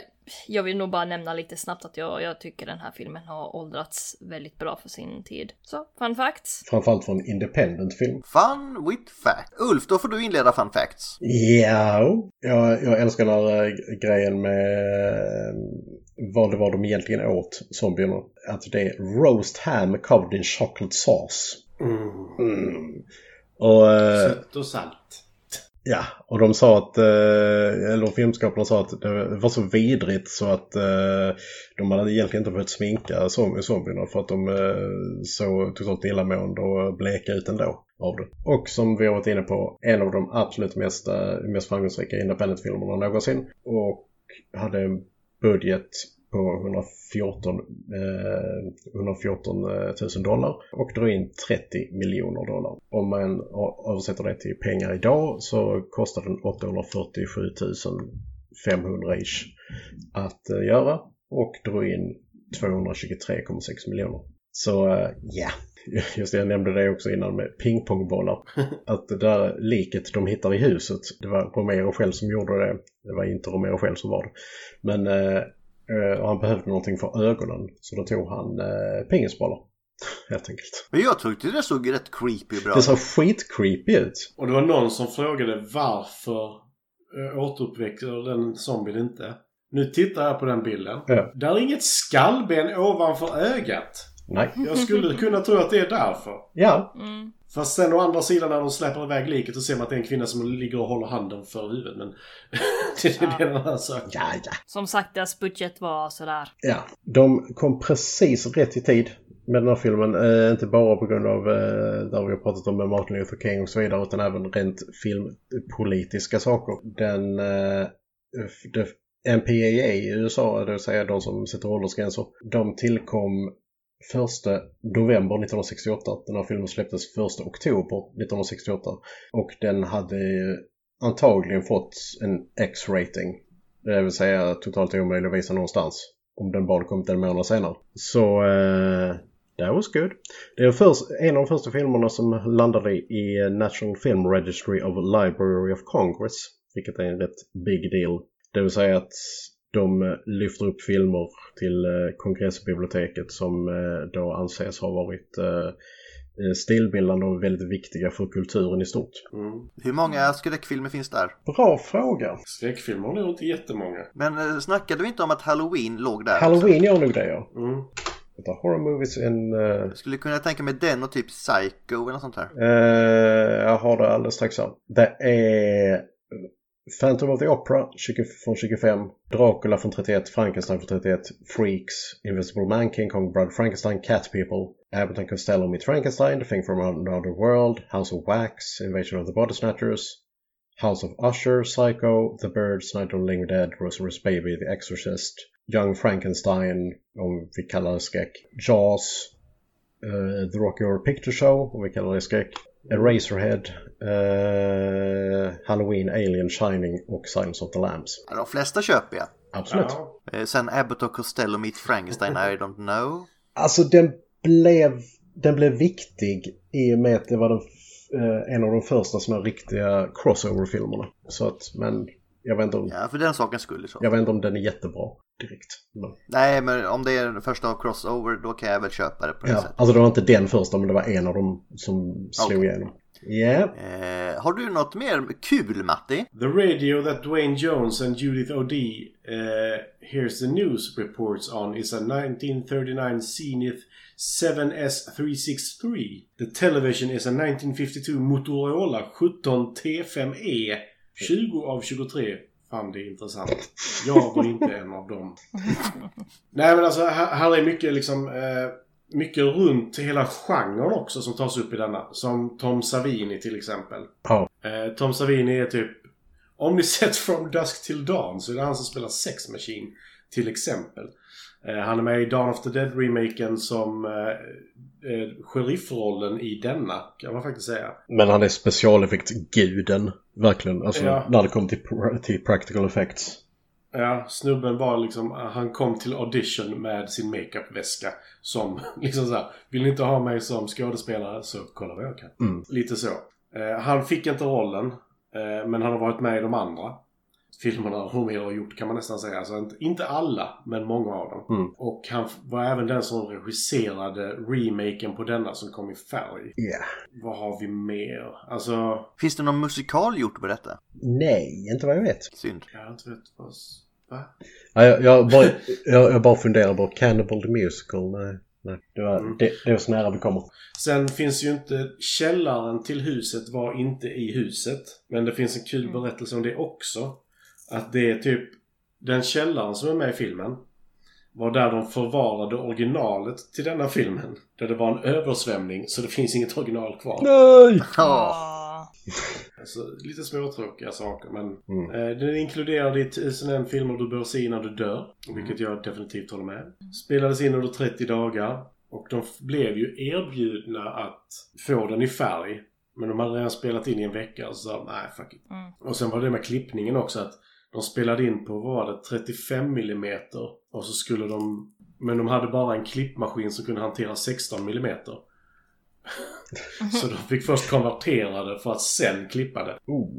jag vill nog bara nämna lite snabbt att jag, jag tycker den här filmen har åldrats väldigt bra för sin tid. Så, fun facts. Framförallt för en independent film. Fun with fact. Ulf, då får du inleda fun facts. Ja, jag, jag älskar den här eh, grejen med eh, vad det var de egentligen åt, zombierna. Att det är roast ham covered in chocolate sauce. Mm. Mm. Och, eh, Sött och salt ja, och de sa att, eh, eller filmskaparna sa att det var så vidrigt så att eh, de hade egentligen inte behövt sminka zombierna för att de eh, såg totalt illamående och bleka ut ändå av det. Och som vi har varit inne på, en av de absolut mest, mest framgångsrika independent-filmerna någonsin. Och hade en budget på 114, eh, 114 000 dollar och drog in 30 miljoner dollar. Om man översätter det till pengar idag så kostar den 847 500 ish att eh, göra och drog in 223,6 miljoner. Så eh, ja, just det, jag nämnde det också innan med pingpongbollar. Att det där liket de hittar i huset, det var Romero själv som gjorde det. Det var inte Romero själv som var det. Men eh, eh, och han behövde någonting för ögonen så då tog han eh, pingisbollar. Helt enkelt. Men jag tyckte det såg rätt creepy bra Det såg skitcreepy ut. Och det var någon som frågade varför äh, återuppväxer den zombien inte. Nu tittar jag på den bilden. Ja. Där är inget skallben ovanför ögat. Nej. Jag skulle kunna tro att det är därför. Ja, Mm. Fast sen å andra sidan när de släpper iväg liket så ser man att det är en kvinna som ligger och håller handen för huvudet. Men det är en annan sak. Ja, ja. Som sagt, deras budget var sådär. Ja, de kom precis rätt i tid med den här filmen. Eh, inte bara på grund av eh, där vi har pratat om med Martin Luther King och så vidare utan även rent filmpolitiska saker. Den eh, MPAA i USA, det vill säga de som sätter åldersgränser, de tillkom 1 november 1968. Den här filmen släpptes 1 oktober 1968 och den hade antagligen fått en X-rating. Det vill säga totalt omöjlig att visa någonstans om den bara kommit en månad senare. Så uh, that was good. Det är först, en av de första filmerna som landade i National Film Registry of Library of Congress. Vilket är en rätt big deal. Det vill säga att de lyfter upp filmer till eh, kongressbiblioteket som eh, då anses ha varit eh, stilbildande och väldigt viktiga för kulturen i stort. Mm. Hur många skräckfilmer finns där? Bra fråga. Skräckfilmer är nog inte jättemånga. Men eh, snackade vi inte om att Halloween låg där? Halloween gör nog det ja. Mm. Vänta, horror movies in... Uh, skulle kunna tänka mig den och typ Psycho eller något sånt här. uh, jag har det alldeles strax här. Det är Phantom of the Opera 20, från 25, Dracula från 31, Frankenstein från 31, Freaks, Invisible Man, King Kong, Brother Frankenstein, Cat People, Abbott and Costello Meet Frankenstein, The Thing from Another World, House of Wax, Invasion of the Body Snatchers, House of Usher, Psycho, The Birds, Night of the Living Dead, Rosemary's Baby, The Exorcist, Young Frankenstein, om vi kallar det skräck, Jaws, uh, The Rocky Horror Picture Show, om vi kallar det skräck, Eraserhead, uh, Halloween, Alien, Shining och Silence of the Lambs. De flesta köper jag. Absolut. Ja. Eh, Sen Abbott och Costello Meet Frankenstein, I don't know. Alltså den blev, den blev viktig i och med att det var den, eh, en av de första såna riktiga crossover-filmerna. Så att, men jag vet inte om, Ja, för den sakens skull så. jag vet inte om den är jättebra direkt. Men, Nej, men om det är den första av crossover då kan jag väl köpa det på det ja, sättet. alltså det var inte den första men det var en av dem som slog Okej. igenom. Ja, Eh, har du något mer kul Matti? The radio that Dwayne Jones and Judith O'Dea uh, hears the news reports on is a 1939 Zenith 7S363. The television is a 1952 Motorola 17 T5E. 20 av 23 fann det intressant. Jag var inte en av dem. Nej men alltså här, här är mycket liksom eh, mycket runt hela genren också som tas upp i denna. Som Tom Savini till exempel. Eh, Tom Savini är typ... Om ni sett From Dusk Till Dawn så är det han som spelar Sex Machine. Till exempel. Eh, han är med i Dawn of the Dead-remaken som eh, eh, sheriffrollen i denna, kan man faktiskt säga. Men han är specialeffekt-guden. Verkligen. Alltså Ja. när det kommer till, till practical effects. Ja, snubben var liksom, han kom till audition med sin makeupväska som liksom så här, vill ni inte ha mig som skådespelare så kolla vad jag kan. Mm. Lite så. Eh, han fick inte rollen, eh, men han har varit med i de andra filmerna Romero har gjort kan man nästan säga. Alltså inte, inte alla, men många av dem. Mm. Och han var även den som regisserade remaken på denna som kom i färg. Ja. Vad har vi mer? Alltså, Finns det någon musikal gjort på detta? Nej, inte vad jag vet. Synd. jag inte vet vad... Va? Ja, jag, jag, bara, jag, jag bara funderar på Cannibal the Musical. Nej, nej. Det, var, Mm. det, det är så nära vi kommer. Sen finns ju inte... Källaren till huset var inte i huset. Men det finns en kul berättelse om det också. Att det är typ... Den källaren som är med i filmen var där de förvarade originalet till denna filmen. Där det var en översvämning så det finns inget original kvar. Nej! Ja. Alltså, lite småtråkiga saker men... Mm. Eh, den är inkluderad i 1001 filmer du bör se innan du dör. Vilket jag definitivt håller med. Spelades in under 30 dagar. Och de blev ju erbjudna att få den i färg. Men de hade redan spelat in i en vecka och så sa nej fuck it. Mm. Och sen var det med klippningen också att de spelade in på, vad var det, 35 mm Och så skulle de... Men de hade bara en klippmaskin som kunde hantera 16 mm Så de fick först konvertera det för att sen klippa det. Oh.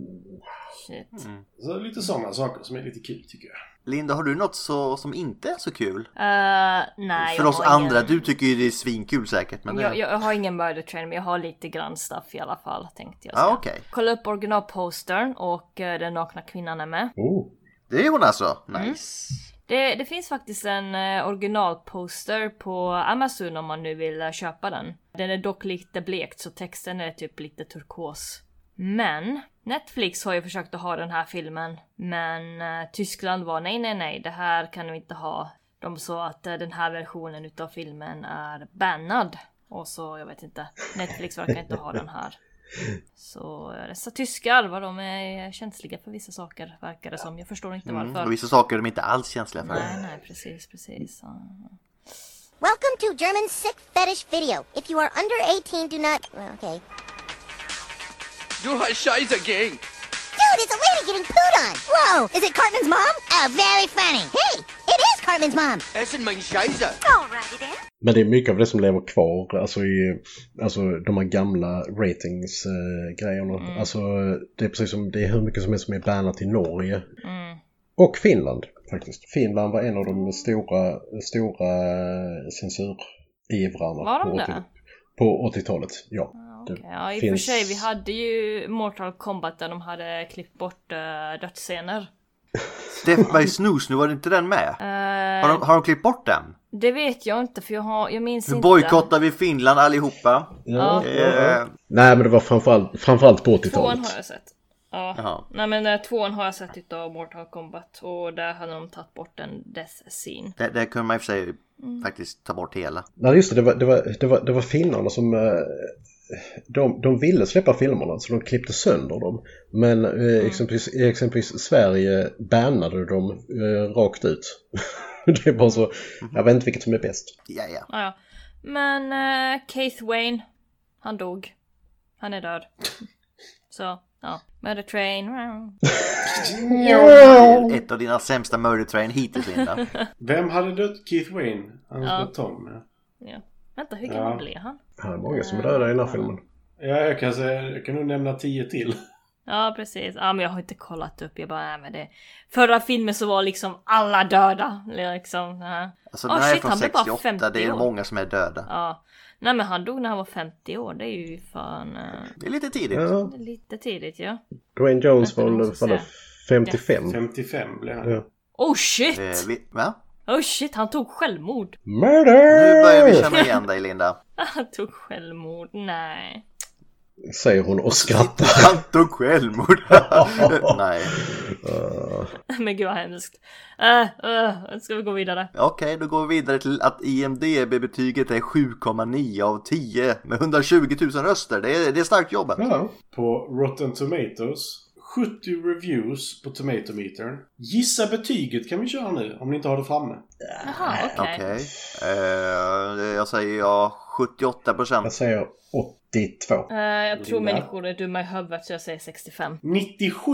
Shit. Så lite sådana saker som är lite kul tycker jag. Linda, har du något så, som inte är så kul? Uh, nej, För jag oss andra, ingen... du tycker ju det är svinkul säkert. Men det... Jag, jag har ingen murder train men jag har lite grann stuff i alla fall tänkte jag Ja, säga. okej. Kolla upp originalpostern och eh, den nakna kvinnan är med. Oh. Det är hon alltså? Nice. Det, det finns faktiskt en eh, originalposter på Amazon om man nu vill köpa den. Den är dock lite blekt så texten är typ lite turkos. Men Netflix har ju försökt att ha den här filmen. Men eh, Tyskland var nej, nej, nej, det här kan vi inte ha. De sa att eh, den här versionen utav filmen är bannad. Och så, jag vet inte, Netflix verkar inte ha den här. Så eh, dessa tyskar, vad de är känsliga för vissa saker verkar det som. Jag förstår inte Mm. varför. Och vissa saker är de inte alls känsliga för. Nej, nej, precis, precis. Welcome to German Sick Fetish Video. If you are under 18, do not. Well, okay. Du har scheiße gegen. Dude, it's a lady getting pooed on. Whoa, is it Cartman's mom? Oh, very funny. Hey, it is Cartman's mom. Essen mein Scheiße. Alrighty then. Men det är mycket av det som lever kvar, alltså i alltså de här gamla ratings-grejerna. Alltså det är precis som, det är hur mycket som helst som är bannat i Norge. Och Finland faktiskt. Finland var en av de stora, stora censurivrarna Var de på, det? 80 på 80-talet. Ja. Okej, Ja, i och finns- för sig, vi hade ju Mortal Kombat där de hade klippt bort uh, dödsscener. Death by Snooze, nu var det inte den med? Eh, Har de, har de klippt bort den? Det vet jag inte för jag, har, jag minns Nu inte. bojkottar vi Finland allihopa. Ja, Ja. Eh, Nej men det var framförallt, framförallt på Tvåan 80-talet. har jag sett. Ja. Jaha. Nej men uh, tvåan har jag sett utav Mortal Kombat och där hade de tagit bort en death scene. det, det kunde man i och för sig Mm. faktiskt ta bort hela. Nej just det, det var, det var, det var, det var finnarna som de, de ville släppa filmerna så de klippte sönder dem. Men eh, exempelvis, i exempelvis Sverige bannade de eh, rakt ut. det är bara så, jag vet inte vilket som är bäst. Ja, ja. Ja, ja. Men uh, Keith Wayne, han dog. Han är död. Så, ja. Murder Train. Ett av dina sämsta murder train hittills Linda. Vem hade dött Keith Wayne? Han Ja. ja. Tom. ja. Ja. Vänta, hur gammal Ja. blev han? Här är många som är döda i den här filmen. Ja, jag kan, säga, jag kan nog nämna tio till. Ja precis, ja men jag har inte kollat upp, jag bara nej men det Förra filmen så var liksom alla döda liksom. Ja, Alltså Åh, den här är shit, från han blev bara 68, 50 det är år. många som är döda. ja. Nej men han dog när han var 50 år, det är ju fan eh, Det är lite tidigt. Ja, det är lite tidigt ja. Dwayne Jones var Vänta, väl jag måste var det se. 55? 55 blev han. Ja. Oh shit! Eh, vi, va? Oh shit, han tog självmord! Murder! Nu börjar vi känna igen dig Linda. Han tog självmord, nej. Säger hon och skrattar. Han tog självmord. Nej. Men gud vad hemskt. Uh, uh, ska vi gå vidare? Okej, då går vi vidare till att IMDB-betyget är 7,9 av 10 med 120 000 röster. Det är, det är starkt jobbat. Ja. På Rotten Tomatoes. 70 reviews på Tomatometern. Gissa betyget kan vi köra nu om ni inte har det framme. Jaha, okej. Okej. Eh, jag säger ja 78 procent. Jag säger 82. Eh, jag tror Linda. människor är dumma i huvudet så jag säger 65. 97.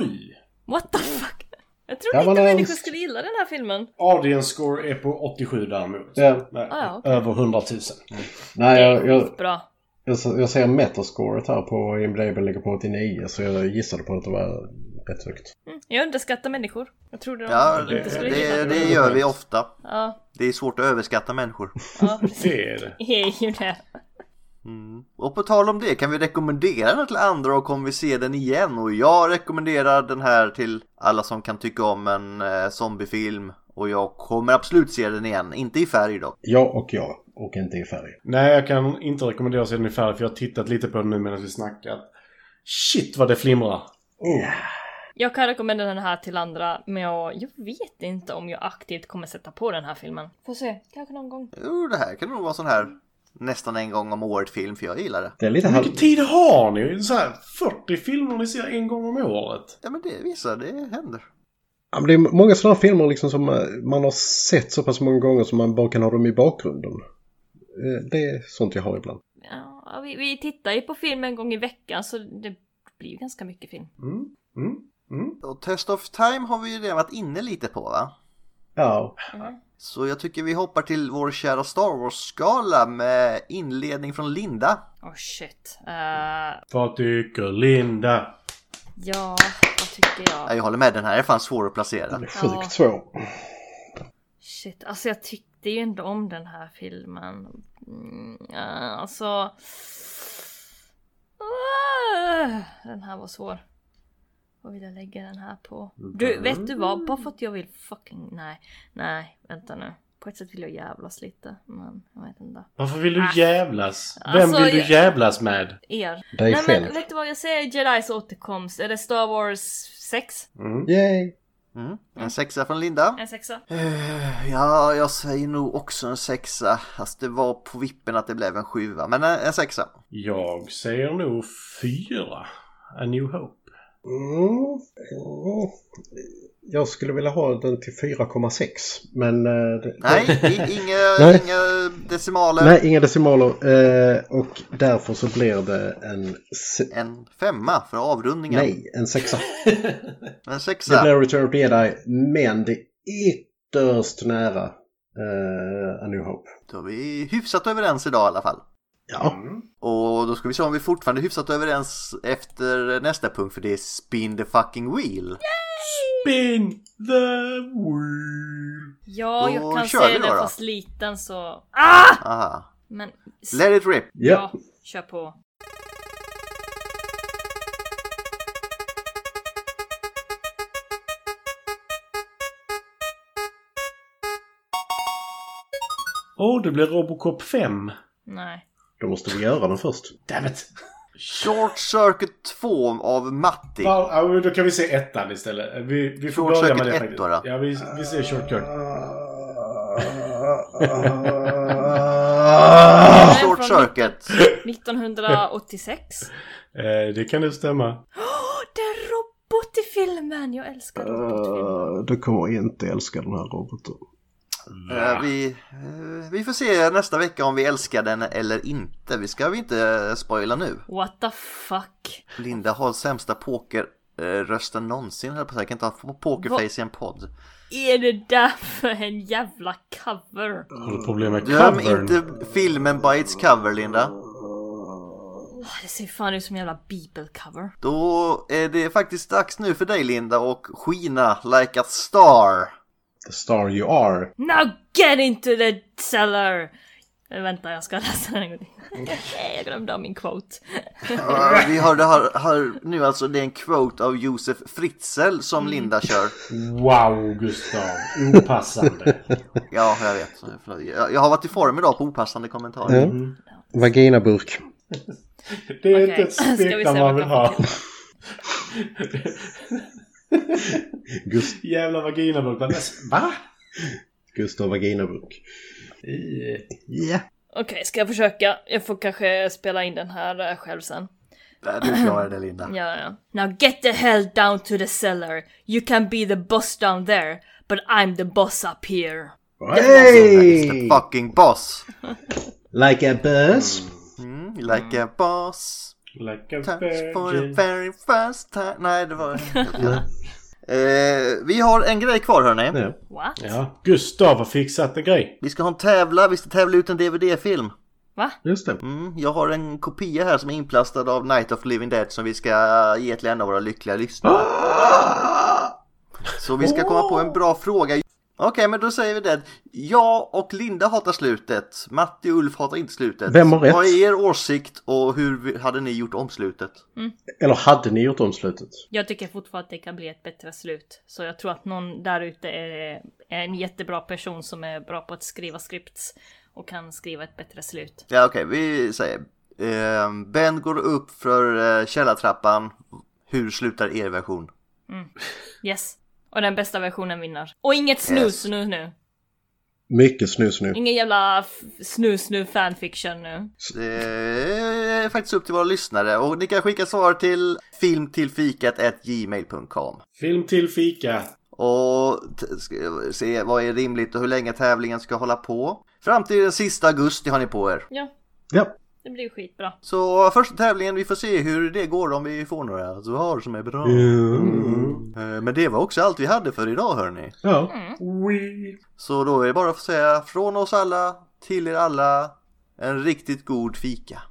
What the fuck? Jag trodde Ja, inte men människor ens- skulle gilla den här filmen. Audience score är på 87 däremot. Ja. Nej, Ah, ja, okej. Över 100 000. Nej, Det jag, är jag, skitbra. Jag, jag ser metascoret här på IMDB ligger på 89 så jag gissade på att det var rätt högt. Mm, jag underskattar människor. Jag trodde de Ja, inte det, skulle det, det gör vi ofta. Ja, Det är svårt att överskatta människor. ja. Det är det. Det är ju det. Och på tal om det kan vi rekommendera den till andra och kommer vi se den igen. Och jag rekommenderar den här till alla som kan tycka om en eh, zombiefilm. Och jag kommer absolut se den igen. Inte i färg då. Jag och jag och inte i färg. Nej, jag kan inte rekommendera att se den i färg för jag har tittat lite på den nu medan vi snackar. Shit vad det flimrar. Jag kan rekommendera den här till andra, men jag, jag vet inte om jag aktivt kommer sätta på den här filmen. Får se, kanske någon gång. Jo, det här kan nog vara sån här nästan en gång om året film för jag gillar det. Det är lite Hur halv... mycket tid har ni? Så här 40 filmer ni ser en gång om året. Ja men det visar, det händer. Ja, men det är många sådana filmer liksom som eh, man har sett så pass många gånger som man bara kan ha dem i bakgrunden. Eh, Det är sånt jag har ibland. Ja, vi, vi tittar ju på film en gång i veckan så det blir ju ganska mycket film. Mm, mm, mm. Och Test of Time har vi ju redan varit inne lite på va? Ja, Så jag tycker vi hoppar till vår kära Star Wars-skala med inledning från Linda. Oh shit. Uh, Vad tycker Linda? ja, vad tycker Ja, jag? Jag håller med, den här är fan svår att placera. det är sjukt svår. Shit, alltså jag tyckte ju inte om den här filmen. Mm, alltså... Ah, Den här var svår. Vad vill jag lägga den här på? Du, vet du vad? Bara för att jag vill fucking... Nej, nej, vänta nu. På ett sätt vill jag jävlas lite, men jag vet inte. Varför vill du jävlas? Vem Alltså, vill du jävlas med? Er. Dig nej själv. men vet du vad jag säger? Jedis återkomst. Är det Star Wars 6? Yay! Mm. En sexa från Linda. En sexa? Eh, Ja, jag säger nog också en sexa. Fast det var på vippen att det blev en sjua. Men en, en sexa. Jag säger nog fyra. A New Hope. Mm. Jag skulle vilja ha den till 4,6 men... eh, det- Nej, inga, Nej. inga decimaler. Nej, inga decimaler. Eh, och därför så blir det en... En femma för avrundningen. nej, en sexa. En Det sexa. blir Return of the Jedi, men det är ytterst nära eh, A New Hope. Då är vi hyfsat överens idag i alla fall. Ja, Och då ska vi se om vi fortfarande är hyfsat överens efter nästa punkt för det är Spin the fucking wheel. Spin the wheel. Ja, Då jag kan då då. fast liten så... Ah! Aha. Men... Let it rip. ja. Ja, kör på. Åh, det blir Robocop 5. Nej. Då måste vi göra den först. Damn it. Short Circuit 2 av Matti. Ja, då kan vi se ettan istället. Vi, vi får Short börja med Circuit det ett faktiskt. då då. Ja, vi, vi ser Shortcut. Den Short Circuit. 1986. Eh, det kan det stämma. Åh, det är robot i filmen! Jag älskar robotfilmer. Uh, du kommer inte älska den här roboten. Eh, vi, eh, vi får se nästa vecka om vi älskar den eller inte. Vi ska vi inte eh, spoila nu. What the fuck? Linda har sämsta pokerrösten någonsin. höll på att säga. Jag kan inte ha pokerface i en podd. Är det där för en jävla cover? Har du problem med Döm covern? inte filmen by its cover, Linda. Åh, Det ser fan ut som en jävla bibelcover. Då är det faktiskt dags nu för dig, Linda, och skina like a star. The star you are. Now get into the cellar! Eh, Vänta, jag ska läsa den en gång till. jag glömde av min quote. Ja, vi har, det här, här nu alltså, det är en quote av Josef Fritzl som Linda kör. Wow, Gustav. Opassande. Ja, jag vet. Jag, jag har varit i form idag på opassande kommentarer. Ja. Vaginaburk. Det är Okej, inte ett smeknamn man vill ha. Gust Jävla vaginaburk. Vad- Va? Gustav Vaginaburk. Ja. Okej, ska jag försöka? Jag får kanske spela in den här eh, själv sen. Du klarar det, Linda. Ja, ja. Now get the hell down to the cellar. You can be the boss down there, but I'm the boss up here. He's the Hey! fucking boss. Like a bus. Mm, like a boss. Like a Touch for the very first time. Nej, det var. Eh, Vi har en grej kvar hörni. Ja. What? Ja, Gustav har fixat en grej. Vi ska ha en tävla, vi ska tävla ut en DVD-film. Va? Just det. Mm, jag har en kopia här som är inplastad av Night of Living Dead som vi ska ge till en av våra lyckliga lyssnare. Så vi ska komma på en bra fråga. Okej, men då säger vi det. Jag och Linda hatar slutet. Matti och Ulf hatar inte slutet. Vem har rätt? Vad är er åsikt och hur hade ni gjort om slutet? Eller hade ni gjort om slutet? Jag tycker fortfarande att det kan bli ett bättre slut. Så jag tror att någon där ute är, är en jättebra person som är bra på att skriva scripts och kan skriva ett bättre slut. Ja, okej, vi säger. Eh, ben går upp för eh, källartrappan. Hur slutar er version? Yes. Och den bästa versionen vinner. Och inget snus Yes. nu nu. Mycket snus nu. Ingen jävla snus nu fanfiction nu. Det är faktiskt upp till våra lyssnare och ni kan skicka svar till filmtillfikat.gmail.com Film till fika. och se vad är rimligt och hur länge tävlingen ska hålla på. Fram till den sista augusti har ni på er. Ja, Ja. Det blir skitbra. Så första tävlingen, vi får se hur det går om vi får några svar som är bra. Eh, Men det var också allt vi hade för idag hörni. Ja. Så då är det bara att säga från oss alla till er alla en riktigt god fika.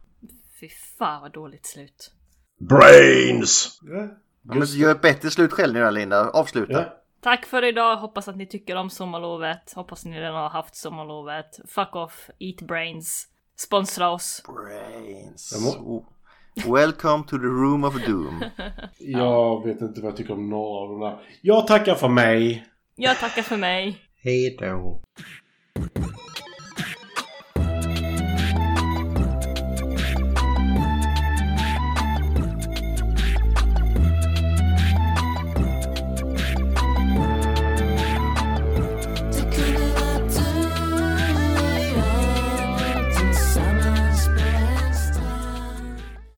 Fy fan vad dåligt slut. Brains! Ja, men gör ett bättre slut själv nu då Linda, avsluta. Ja. Tack för idag, hoppas att ni tycker om sommarlovet. Hoppas ni redan har haft sommarlovet. Fuck off, eat brains. Sponsra oss. Brains. Må-. Welcome to the room of doom. Jag vet inte vad jag tycker om några av de där. Jag tackar för mig. Jag tackar för mig. Hej då.